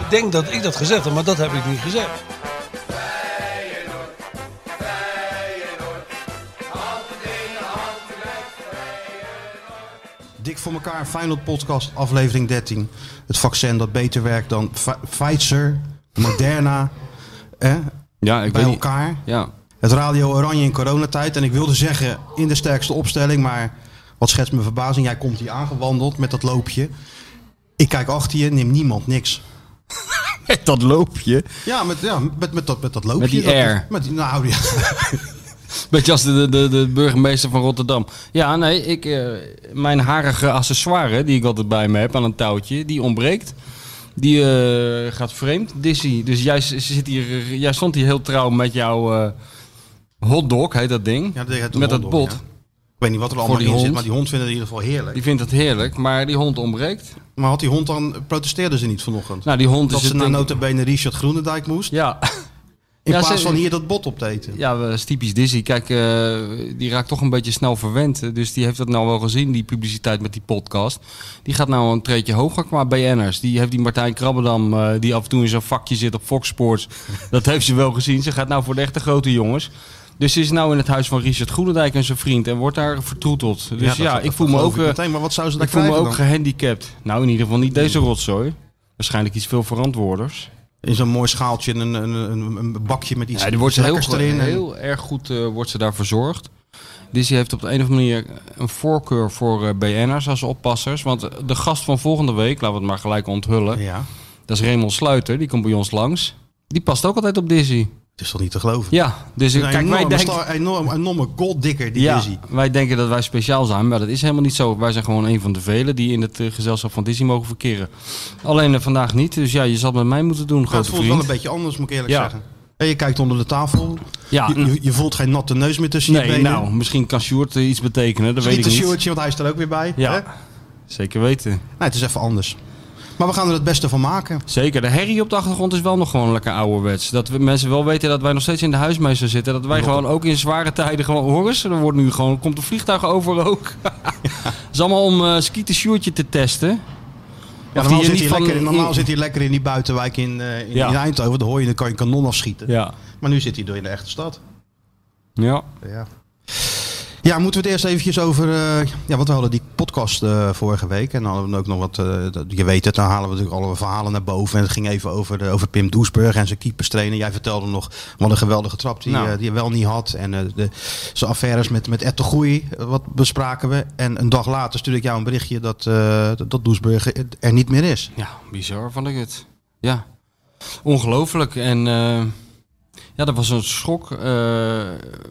Ik denk dat ik dat gezegd heb, maar dat heb ik niet gezegd. Dik voor elkaar, Feyenoord podcast, aflevering 13. Het vaccin dat beter werkt dan Pfizer, Moderna, eh, Ja, ik bij weet niet. elkaar. Ja. Het Radio Oranje in coronatijd. En ik wilde zeggen in de sterkste opstelling, maar wat schetst mijn verbazing. Jij komt hier aangewandeld met dat loopje. Ik kijk achter je, neemt niemand niks. Dat loopje. Ja, met, ja, met, met, dat, met dat loopje. Met die air. Met die, nou, ja. Beetje als de, de, de burgemeester van Rotterdam. Ja, nee, ik, eh, mijn harige accessoire die ik altijd bij me heb aan een touwtje, die ontbreekt. Die eh, gaat vreemd, Dizzy. Dus jij, zit hier, jij stond hier heel trouw met jouw eh hotdog, heet dat ding. Ja, dat heet met dat ja. Ik weet niet wat er allemaal in zit, maar die hond vindt het in ieder geval heerlijk. Die vindt het heerlijk, maar die hond ontbreekt. Maar had die hond dan, protesteerden ze niet vanochtend? Nou, die hond dat is ze naar notabene Richard Groenendijk moest? Ja, In Ja, plaats van hier dat bot op te eten. Ja, dat is typisch Dizzy. Kijk, eh, die raakt toch een beetje snel verwend. Dus die heeft dat nou wel gezien, die publiciteit met die podcast. Die gaat nou een treedje hoger qua BN'ers. Die heeft die Martijn Krabbedam, eh, die af en toe in zo'n vakje zit op Fox Sports. dat heeft ze wel gezien. Ze gaat nou voor de echte grote jongens. Dus ze is nou in het huis van Richard Groenendijk en zijn vriend. En wordt daar vertroeteld. Dus ja, dat- dat ik voel me ook, eh, meteen, maar wat zou ze daar ik voel me krijgen ook dan? gehandicapt. Nou, in ieder geval niet deze rotzooi. Waarschijnlijk iets veel verantwoorders. In zo'n mooi schaaltje, een, een, een, een bakje met iets Ja, die wordt ze heel, erin. heel erg goed eh, wordt ze daar verzorgd. Disney heeft op de een of andere manier een voorkeur voor eh, BN'ers als oppassers. Want de gast van volgende week, laten we het maar gelijk onthullen. Ja, Dat is Raymond Sluiter, die komt bij ons langs. Die past ook altijd op Disney. Het is toch niet te geloven? Ja, dus Een kijk, wij enorme, denken, sta- enorm, enorme golddikker, die ja, Dizzy. wij denken dat wij speciaal zijn, maar dat is helemaal niet zo. Wij zijn gewoon een van de velen die in het eh, gezelschap van Disney mogen verkeren. Alleen eh, vandaag niet, dus ja, je zal het met mij moeten doen, het grote voelt wel een beetje anders, moet ik eerlijk Ja. zeggen. En je kijkt onder de tafel. Ja, Je, je, je voelt geen natte neus meer tussen je nee, benen. nou, misschien kan Sjoerd eh, iets betekenen, dat weet ik niet. shirtje, want hij is er ook weer bij. Ja. hè? Zeker weten. Nee, het is even anders. Maar we gaan er het beste van maken. Zeker, de herrie op de achtergrond is wel nog gewoon lekker ouderwets. Dat we mensen wel weten dat wij nog steeds in de huismeester zitten. Dat wij gewoon ook in zware tijden gewoon... Hoor eens, er wordt nu gewoon, komt een vliegtuig over ook. Het is allemaal om eh skieten sjoertje te testen. Ja, normaal, zit hij lekker, normaal zit hij lekker in die buitenwijk in, eh, in, Ja. in Eindhoven. Dan hoor je, dan kan je kanon afschieten. Ja. Maar nu zit hij door in de echte stad. Ja. Ja. Ja, moeten we het eerst eventjes over... eh, ja, wat we hadden die podcast eh, vorige week. En dan hadden we ook nog wat... eh, je weet het, dan halen we natuurlijk alle verhalen naar boven. En het ging even over, de, over Pim Doesburg en zijn keeperstrainer. Jij vertelde nog wat een geweldige trap die, Nou. eh, die hij wel niet had. En de, zijn affaires met, met Ed de eh, wat bespraken we. En een dag later stuurde ik jou een berichtje dat, dat, Doesburg er niet meer is. Ja, bizar vond ik het. Ja. Ongelooflijk. En ja, dat was een schok.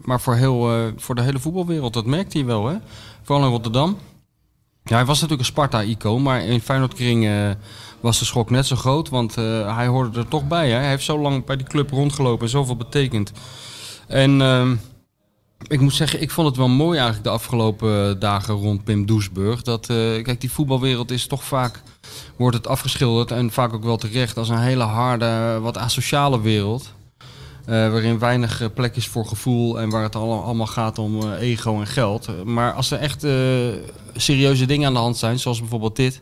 maar voor, heel, voor de hele voetbalwereld, dat merkte hij wel. Hè? Vooral in Rotterdam. Ja, hij was natuurlijk een Sparta-icoon, maar in Feyenoordkring eh was de schok net zo groot. Want eh, hij hoorde er toch bij. Hè? Hij heeft zo lang bij die club rondgelopen en zoveel betekend. En ehm, ik moet zeggen, ik vond het wel mooi eigenlijk de afgelopen dagen rond Pim Doesburg. Dat, eh, kijk, die voetbalwereld is toch vaak, wordt het afgeschilderd en vaak ook wel terecht als een hele harde, wat asociale wereld. Eh, waarin weinig eh, plek is voor gevoel en waar het al- allemaal gaat om eh, ego en geld. Maar als er echt serieuze dingen aan de hand zijn, zoals bijvoorbeeld dit,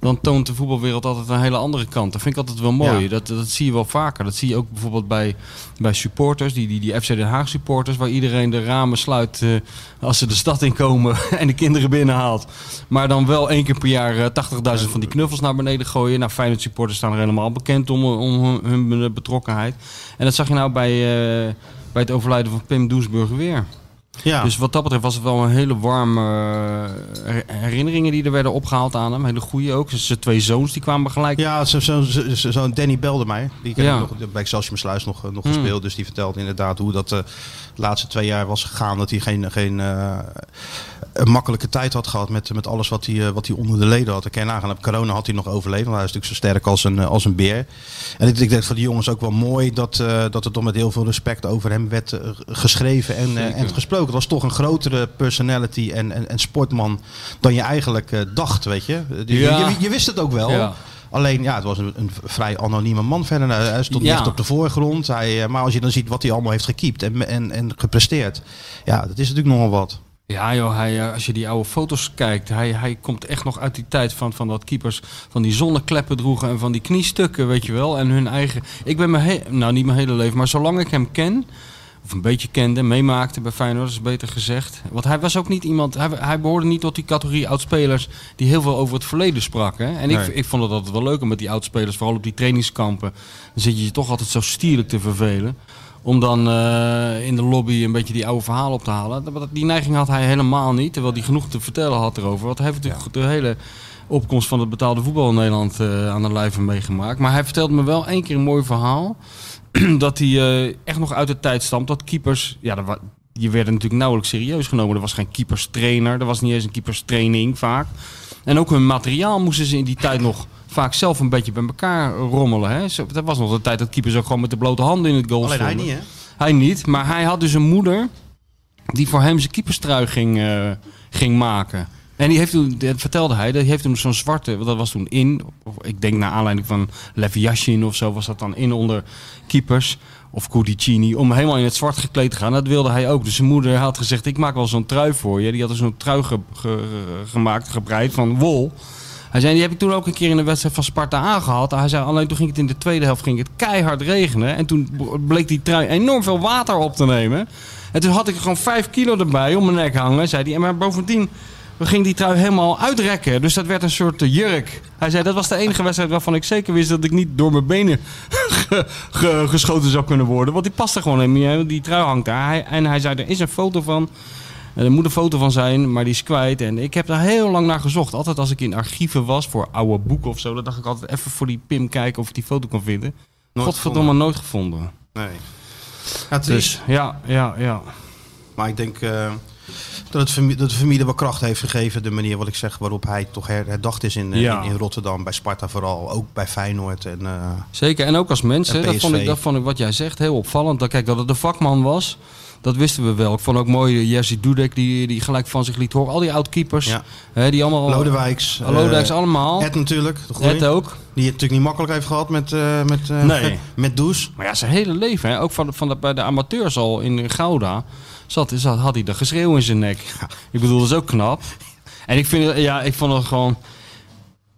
dan toont de voetbalwereld altijd een hele andere kant. Dat vind ik altijd wel mooi. Ja. Dat, dat zie je wel vaker. Dat zie je ook bijvoorbeeld bij, bij supporters, die, die, die FC Den Haag supporters, waar iedereen de ramen sluit eh, als ze de stad inkomen en de kinderen binnenhaalt. Maar dan wel één keer per jaar eh, 80.000 van die knuffels naar beneden gooien. Nou, Feyenoord supporters staan er helemaal bekend om, om hun, hun betrokkenheid. En dat zag je nou bij, eh, bij het overlijden van Pim Doesburg weer. Ja. Dus wat dat betreft was het wel een hele warme eh, herinneringen die er werden opgehaald aan hem. Hele goede ook. Zijn twee zoons die kwamen gelijk. Ja, zo'n zo, zo, zo- Danny belde mij. Die ken Ja. ik nog, bij Excelsior Sluis nog, nog Hmm. gespeeld. Dus die vertelt inderdaad hoe dat eh, de laatste twee jaar was gegaan. Dat hij geen, geen eh, een makkelijke tijd had gehad met, met alles wat hij, eh, wat hij onder de leden had. Ik kan nagaan, op corona had hij nog overleefd. Want hij is natuurlijk zo sterk als een, eh, als een beer. En ik, ik denk voor die jongens ook wel mooi dat, eh, dat er toch met heel veel respect over hem werd eh, geschreven en, eh, en gesproken. Het was toch een grotere personality en, en, en sportman dan je eigenlijk eh, dacht, weet je. Je, Ja. je, je wist het ook wel. Ja. Alleen, ja, het was een, een vrij anonieme man verder. Nou, Hij stond Ja. echt op de voorgrond. Hij, eh, maar als je dan ziet wat hij allemaal heeft gekiept en, en, en gepresteerd. Ja, dat is natuurlijk nogal wat. Ja joh, hij, eh, als je die oude foto's kijkt, hij, hij komt echt nog uit die tijd van, van dat keepers van die zonnekleppen droegen en van die kniestukken, weet je wel. En hun eigen... Ik ben mijn he- nou niet mijn hele leven, maar zolang ik hem ken, of een beetje kende, meemaakte bij Feyenoord, is beter gezegd. Want hij was ook niet iemand, hij, hij behoorde niet tot die categorie oudspelers die heel veel over het verleden sprak. Hè? En ik, Nee. ik vond het altijd wel leuk om met die oudspelers, vooral op die trainingskampen, dan zit je je toch altijd zo stierlijk te vervelen. Om dan eh, in de lobby een beetje die oude verhalen op te halen. Die neiging had hij helemaal niet. Terwijl hij genoeg te vertellen had erover. Want hij heeft natuurlijk de hele opkomst van het betaalde voetbal in Nederland eh, aan de lijve meegemaakt. Maar hij vertelde me wel één keer een mooi verhaal. dat hij eh, echt nog uit de tijd stamt dat keepers... Ja, er die werden natuurlijk nauwelijks serieus genomen. Er was geen keeperstrainer. Er was niet eens een keeperstraining vaak. En ook hun materiaal moesten ze in die tijd nog vaak zelf een beetje bij elkaar rommelen. Hè? Zo- Dat was nog de tijd dat keepers ook gewoon met de blote handen in het goal Alleen hij niet, hè? Hij niet, maar hij had dus een moeder die voor hem zijn keeperstrui ging, eh, ging maken. En die heeft toen, dat vertelde hij, dat heeft toen zo'n zwarte, dat was toen in, ik denk naar aanleiding van Lev Yashin of zo, was dat dan in onder keepers. Of Cudicini, om helemaal in het zwart gekleed te gaan. Dat wilde hij ook. Dus zijn moeder had gezegd, ik maak wel zo'n trui voor je. Die had er zo'n trui ge- ge- gemaakt, gebreid van wol. Hij zei, die heb ik toen ook een keer in de wedstrijd van Sparta aangehad. Hij zei, alleen toen ging het in de tweede helft ging het keihard regenen. En toen bleek die trui enorm veel water op te nemen. En toen had ik er gewoon vijf kilo erbij om mijn nek hangen, zei hij. Maar bovendien ging die trui helemaal uitrekken. Dus dat werd een soort eh, jurk. Hij zei, dat was de enige wedstrijd waarvan ik zeker wist dat ik niet door mijn benen ge- ge- geschoten zou kunnen worden. Want die past er gewoon helemaal niet. Die trui hangt daar. Hij, en hij zei, er is een foto van. En er moet een foto van zijn, maar die is kwijt. En ik heb daar heel lang naar gezocht. Altijd als ik in archieven was voor oude boeken of zo, dan dacht ik altijd even voor die Pim kijken of ik die foto kan vinden. Nooit Godverdomme, nooit gevonden. Nee. Ja, het is, Dus ja, ja, ja. maar ik denk eh, dat, het familie, dat de familie wel kracht heeft gegeven. De manier wat ik zeg waarop hij toch her- herdacht is in, eh, Ja. in, in Rotterdam. Bij Sparta vooral. Ook bij Feyenoord. En, eh, Zeker, en ook als mensen, En dat vond, ik, dat vond ik wat jij zegt heel opvallend. Dat, kijk, dat het een vakman was, dat wisten we wel. Ik vond ook mooi Jerzy Dudek, die, die gelijk van zich liet horen. Al die oud-keepers, Ja. hè, die allemaal... Lodewijks. Lodewijks eh, allemaal. Ed natuurlijk. De. Ed ook. Die het natuurlijk niet makkelijk heeft gehad met, eh met, eh, Nee. met Does. Maar ja, zijn hele leven, hè, ook van, van de, bij de amateurs al in Gouda, zat, zat, had hij dat geschreeuw in zijn nek. Ik bedoel, dat is ook knap. En ik, vind, ja, ik vond het gewoon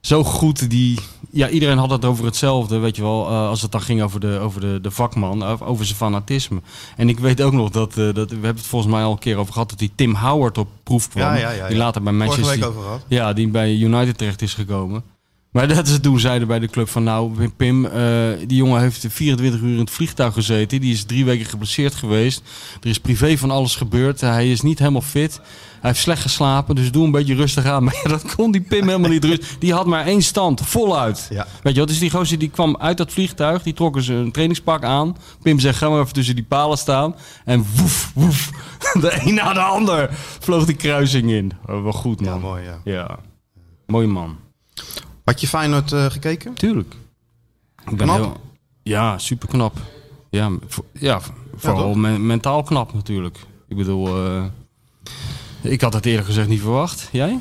zo goed. Die, ja, iedereen had het over hetzelfde, weet je wel. eh, als het dan ging over de, over de, de vakman, over zijn fanatisme. En ik weet ook nog dat, eh, dat, we hebben het volgens mij al een keer over gehad, dat die Tim Howard op proef kwam. Ja, ja, ja, Die later bij Vorige Manchester week over gehad. ja, die bij United terecht is gekomen. Maar dat ze toen zeiden bij de club van nou, Pim, eh, die jongen heeft 24 uur in het vliegtuig gezeten. Die is drie weken geblesseerd geweest. Er is privé van alles gebeurd. Hij is niet helemaal fit. Hij heeft slecht geslapen, dus doe een beetje rustig aan. Maar ja, dat kon die Pim helemaal niet rustig. Die had maar één stand, voluit. Ja. Weet je wat? Dus die gozer die kwam uit dat vliegtuig, die trokken ze een trainingspak aan. Pim zegt, ga maar even tussen die palen staan. En woef, woef, de een na de ander vloog die kruising in. Oh, wel goed, man. Ja, mooi ja. Ja, mooie man. Had je Feyenoord eh, gekeken? Tuurlijk. Ik ben Knap? heel... Ja, super knap. Ja, voor- ja vooral mentaal knap natuurlijk. Ik bedoel, eh, ik had het eerlijk gezegd niet verwacht. Jij?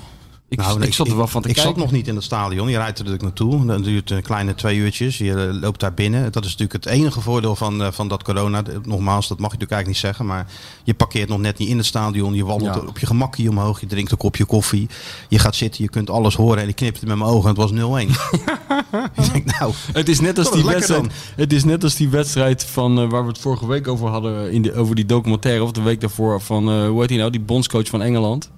Ik, Nou, ik zat er wel van te ik kijken. zat nog niet in het stadion. Je rijdt er natuurlijk naartoe. Dat duurt een kleine twee uurtjes. Je eh, loopt daar binnen. Dat is natuurlijk het enige voordeel van, eh, van dat corona. De- Nogmaals, dat mag je natuurlijk eigenlijk niet zeggen. Maar je parkeert nog net niet in het stadion. Je wandelt Ja. op je gemak hier omhoog. Je drinkt een kopje koffie. Je gaat zitten. Je kunt alles horen. En ik knipte met mijn ogen. En het was 0-1. ik denk, nou, Het is net als die wedstrijd. Het is net als die wedstrijd van eh, waar we het vorige week over hadden in de, over die documentaire of de week daarvoor van eh, hoe heet hij nou, die bondscoach van Engeland.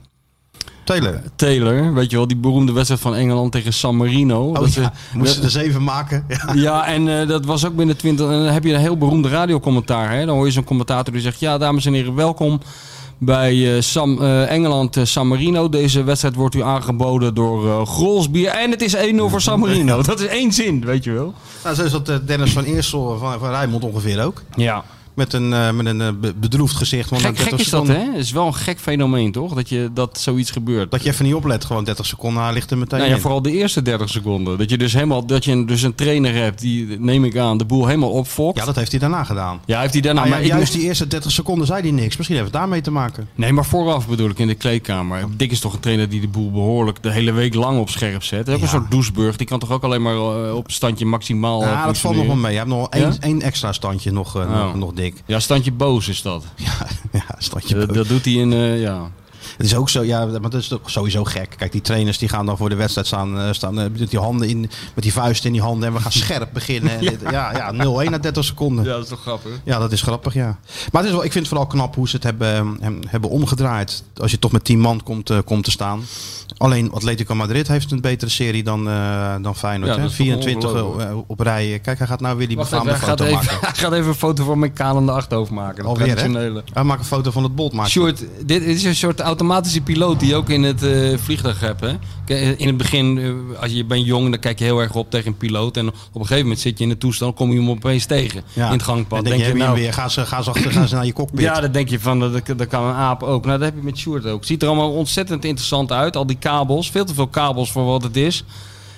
Taylor. Taylor, weet je wel, die beroemde wedstrijd van Engeland tegen San Marino. Oh Dat ze- ja, moesten er zeven maken. Ja. Ja, en eh, dat was ook binnen 20. En dan heb je een heel beroemde radiocommentaar. Hè? Dan hoor je zo'n commentator die zegt: Ja, dames en heren, welkom bij eh, Sam, eh, Engeland eh, San Marino. Deze wedstrijd wordt u aangeboden door Grolsbier. En het is 1-0 voor San Marino. Dat is één zin, weet je wel. Nou, zo is dat Dennis van Eersel van, van Rijnmond ongeveer ook. Ja. Met een, eh, met een eh, be- bedroefd gezicht. Gek, gek 30 is dat, hè? Het is wel een gek fenomeen, toch? Dat, je, dat zoiets gebeurt. Dat je even niet oplet, gewoon 30 seconden, ligt er meteen Nou ja, in. vooral de eerste 30 seconden. Dat je dus helemaal, dat je een- dus een trainer hebt die, neem ik aan, de boel helemaal opfokt. Ja, dat heeft hij daarna gedaan. Ja, heeft hij daarna. Nou, ja, maar ik juist die eerste 30 seconden zei hij niks. Misschien heeft het daarmee te maken. Nee, maar vooraf bedoel ik in de kleedkamer. Dick is toch een trainer die de boel behoorlijk de hele week lang op scherp zet. Ja. een soort Doesburg. Die kan toch ook alleen maar eh, op standje maximaal. Ja, dat valt nog wel mee. Hij heeft nog één, extra standje nog, Oh. nog, nog dik. Ja, standje boos is dat. Ja, ja standje. Dat, dat doet hij in, eh, ja. Het is ook zo, ja, maar dat is toch sowieso gek. Kijk, die trainers die gaan dan voor de wedstrijd staan, eh, staan eh, met die handen in, met die vuisten in die handen en we gaan scherp beginnen. En dit- ja, ja, 0-1 na 30 seconden. dat is toch grappig. Ja, dat is grappig, ja. Maar het is wel, ik vind het vooral knap hoe ze het hebben, hem- hebben omgedraaid. Als je toch met 10 man komt, komt te staan. Alleen Atletico Madrid heeft een betere serie dan, eh, dan Feyenoord. Ja, hè? dat is toch 24 ongelooflijk. eh, op rij. Kijk, hij gaat nou weer die befaamde even, hij, gaat foto even, maken. hij gaat even een foto van mijn kalende achterhoofd maken. De Alweer, hè? Hij maakt een foto van het bot. Maakt Sjoerd, dit is een soort automatische piloot die je ook in het eh, vliegtuig hebt. Hè? In het begin, eh, als je bent jong, dan kijk je heel erg op tegen een piloot. En op een gegeven moment zit je in de toestand, kom je hem opeens tegen Ja. in het gangpad. En denk, je, nou, weer, gaan ze, gaan, ze achter, gaan ze naar je cockpit. ja, dan denk je van, dat, dat kan een aap ook. Nou, dat heb je met Sjoerd ook. Ziet er allemaal ontzettend interessant uit. Al die kabels, veel te veel kabels voor wat het is.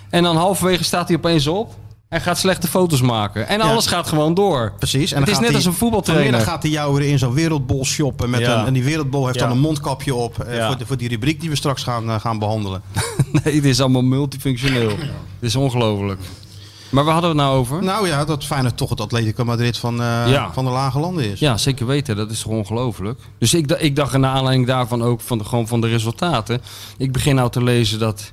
En dan halverwege staat hij opeens op. En gaat slechte foto's maken. En Ja. alles gaat gewoon door. Precies. En Het dan is net als een voetbaltrainer. Vanmiddag gaat hij jou weer in zo'n wereldbol shoppen. Met Ja. een, en die wereldbol heeft Ja. dan een mondkapje op. eh, voor, de- voor die rubriek die we straks gaan, eh, gaan behandelen. Nee, het is allemaal multifunctioneel. Het is ongelooflijk. Maar waar hadden we het nou over? Nou ja, dat Feyenoord toch het Atletico Madrid van, eh, Ja. van de lage landen is. Ja, zeker weten. Dat is toch ongelooflijk. Dus ik, ik dacht naar aanleiding daarvan ook van de, gewoon van de resultaten. Ik begin nou te lezen dat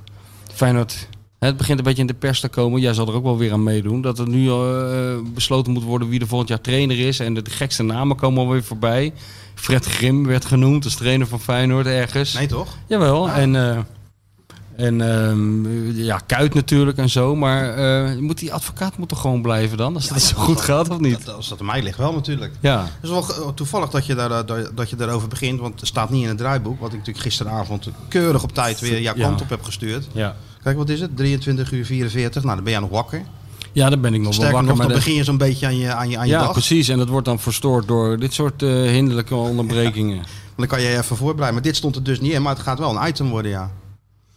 Feyenoord... Het begint een beetje in de pers te komen. Jij zal er ook wel weer aan meedoen. Dat er nu eh, besloten moet worden wie er volgend jaar trainer is. En de, de gekste namen komen alweer voorbij. Fred Grim werd genoemd als trainer van Feyenoord ergens. Nee toch? Jawel. En, eh, en ehm, ja, Kuit natuurlijk en zo. Maar eh, moet die advocaat moet toch gewoon blijven dan? Als dat zo goed gaat of niet? Dat, als dat aan mij ligt wel natuurlijk. Ja. Het is wel toevallig dat je, daar, daar- dat je daarover begint. Want het staat niet in het draaiboek. Wat ik natuurlijk gisteravond keurig op tijd weer jouw Ja. kant op heb gestuurd. Ja. Kijk, wat is het? 23 uur 44. Nou, dan ben jij nog wakker. Ja, daar ben ik nog wel Sterker wakker. nog, maar dan begin je zo'n beetje aan je, aan je, aan je ja, dag. precies. En dat wordt dan verstoord door dit soort eh, hinderlijke onderbrekingen. Ja. Dan kan je even voorbereiden. Maar dit stond er dus niet in. Maar het gaat wel een item worden, ja.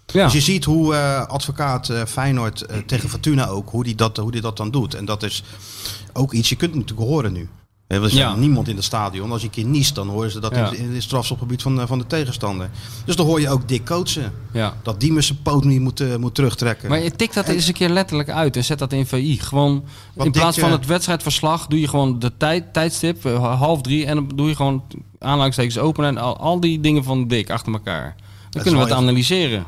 Ja. Dus je ziet hoe eh, advocaat eh, Feyenoord tegen Fortuna ook, hoe die, dat, hoe die dat dan doet. En dat is ook iets, je kunt het natuurlijk horen nu. Er is Ja. niemand in het stadion. Als je een keer niest, dan horen ze dat Ja. in, het strafschopgebied van, eh, van de tegenstander. Dus dan hoor je ook dik coachen. ja. Dat die met zijn poot niet moet, eh, moet terugtrekken. Maar je tikt dat eens een keer letterlijk uit en zet dat in VI. Gewoon Wat in plaats dik, van eh, het wedstrijdverslag doe je gewoon de tijd, tijdstip, half drie. En dan doe je gewoon aanhalingstekens openen en al, al die dingen van Dick achter elkaar. Dan kunnen we het analyseren.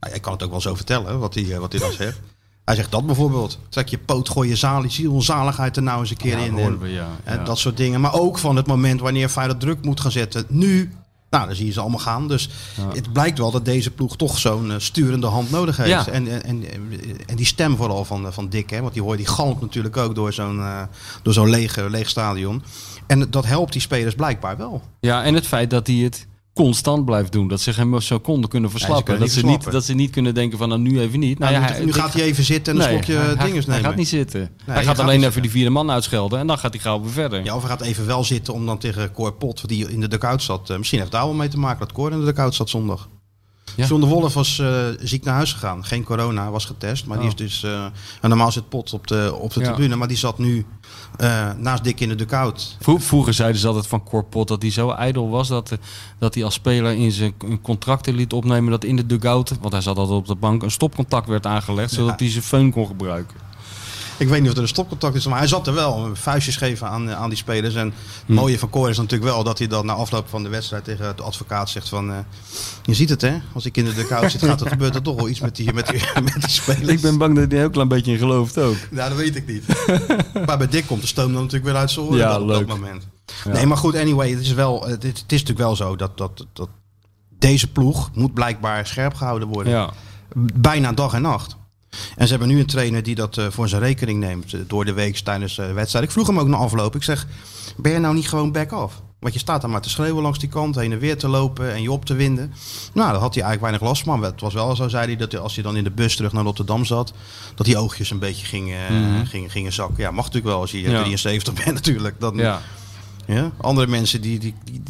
Nou, ik kan het ook wel zo vertellen, wat hij, wat hij dan zegt. Hij zegt dat bijvoorbeeld. Trek je poot, gooi je zaal, zielzaligheid er nou eens een keer Ja, in. En- we, ja. En Ja. dat soort dingen. Maar ook van het moment wanneer Feyenoord druk moet gaan zetten. Nu, nou, dan zie je ze allemaal gaan. Dus het blijkt wel dat deze ploeg toch zo'n eh, sturende hand nodig heeft. En, en, en, en die stem vooral van, eh, van Dick, hè, want die hoor die galmt natuurlijk ook door zo'n eh, door zo'n leeg, leeg stadion. En dat helpt die spelers blijkbaar wel. Ja, en het feit dat hij het constant blijft doen. Dat ze geen seconde kunnen verslappen. kunnen dat, ze niet, dat ze niet kunnen denken van nou nu even niet. Nou, Nou, ja, nu, gaat hij even zitten en een Nee, slokje hij, hij- dinges hij nemen. gaat niet zitten. hij hij gaat gaat alleen even die vierde man uitschelden. En dan gaat hij gauw weer verder. Ja, of hij gaat even wel zitten om dan tegen Cor Pot, die in de dugout zat. eh, misschien heeft daar wel mee te maken dat Cor in de dugout zat zondag. Ja. John de Wolf was eh, ziek naar huis gegaan. Geen corona, was getest. Maar die Oh. is dus... eh, normaal zit Pot op de, op de Ja. tribune. Maar die zat nu eh, naast Dick in de dugout. Vro- Vroeger zeiden ze altijd van Corpot dat hij zo ijdel was dat, dat hij als speler in zijn contracten liet opnemen dat in de dugout, want hij zat altijd op de bank, een stopcontact werd aangelegd zodat hij zijn föhn kon gebruiken. Ik weet niet of er een stopcontact is, maar hij zat er wel. Vuistjes geven aan, aan die spelers. En het mooie van Cor is natuurlijk wel dat hij dan na afloop van de wedstrijd tegen de advocaat zegt van... eh, je ziet het hè, als ik in de dugout zit gaat er, gebeurt er toch wel iets met die, met die, met die spelers. Ik ben bang dat hij ook een klein beetje in gelooft ook. Nou, dat weet ik niet. maar bij Dick komt de stoom dan natuurlijk weer uit zijn oren Ja, op leuk. dat moment. Ja. Nee, maar goed, anyway, het is, wel, het, is- het is natuurlijk wel zo dat, dat, dat deze ploeg moet blijkbaar scherp gehouden worden. Ja. Bijna dag en nacht. En ze hebben nu een trainer die dat eh, voor zijn rekening neemt eh, door de week tijdens eh, de wedstrijd. Ik vroeg hem ook na afloop. Ik zeg, ben je nou niet gewoon back-off? Want je staat daar maar te schreeuwen langs die kant, heen en weer te lopen en je op te winden. Nou, daar had hij eigenlijk weinig last van. Maar het was wel zo, zei hij, dat als hij dan in de bus terug naar Rotterdam zat, dat die oogjes een beetje gingen, gingen, gingen zakken. Ja, mag natuurlijk wel als je Mhm. Ja. 73 bent natuurlijk. Dan, Ja. ja? Andere mensen die, die, die,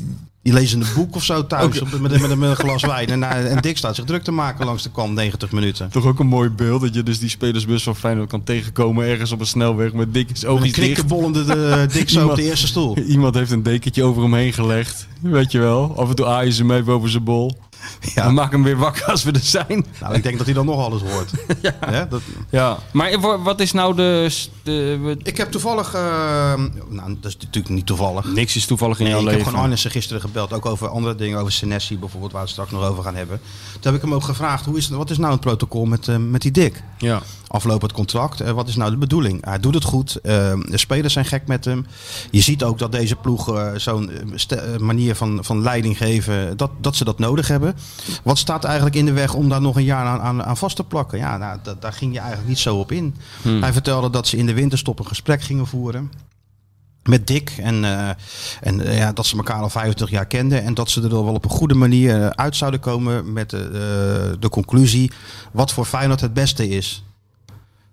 die lezen een boek of zo thuis op, met, met, met een glas wijn. En, eh, en Dick staat zich druk te maken langs de kant 90 minuten. Toch ook een mooi beeld dat je dus die spelersbus van Feyenoord kan tegenkomen ergens op een snelweg met Met een oogjes dicht. knikkenbollende de, Dick zo op de eerste stoel. Iemand heeft een dekentje over hem heen gelegd. Weet je wel. Af en toe aaien ze hem even over zijn bol. Ja. We maken hem weer wakker als we er zijn. Nou, ik denk dat hij dan nog alles hoort. ja. dat, Ja. Maar wa- wat is nou de... de ik heb toevallig, eh, nou dat is natuurlijk niet toevallig. niks is toevallig in Nee, jouw ik leven. heb gewoon Arnissen gisteren gebeld, ook over andere dingen, over Senesi bijvoorbeeld, waar we het straks nog over gaan hebben. Toen heb ik hem ook gevraagd, hoe is, wat is nou het protocol met, eh, met die Dick? Ja. Afloop het contract, eh, wat is nou de bedoeling? Hij doet het goed, eh, de spelers zijn gek met hem. Je ziet ook dat deze ploeg eh, zo'n eh, manier van, van leiding geven, dat, dat ze dat nodig hebben. Wat staat eigenlijk in de weg om daar nog een jaar aan, aan, aan vast te plakken? Ja, nou, da- daar ging je eigenlijk niet zo op in. Hij vertelde dat ze in de winterstop een gesprek gingen voeren met Dick. En, en ja, dat ze elkaar al 25 jaar kenden. En dat ze er wel op een goede manier uit zouden komen met de, de conclusie wat voor Feyenoord het beste is.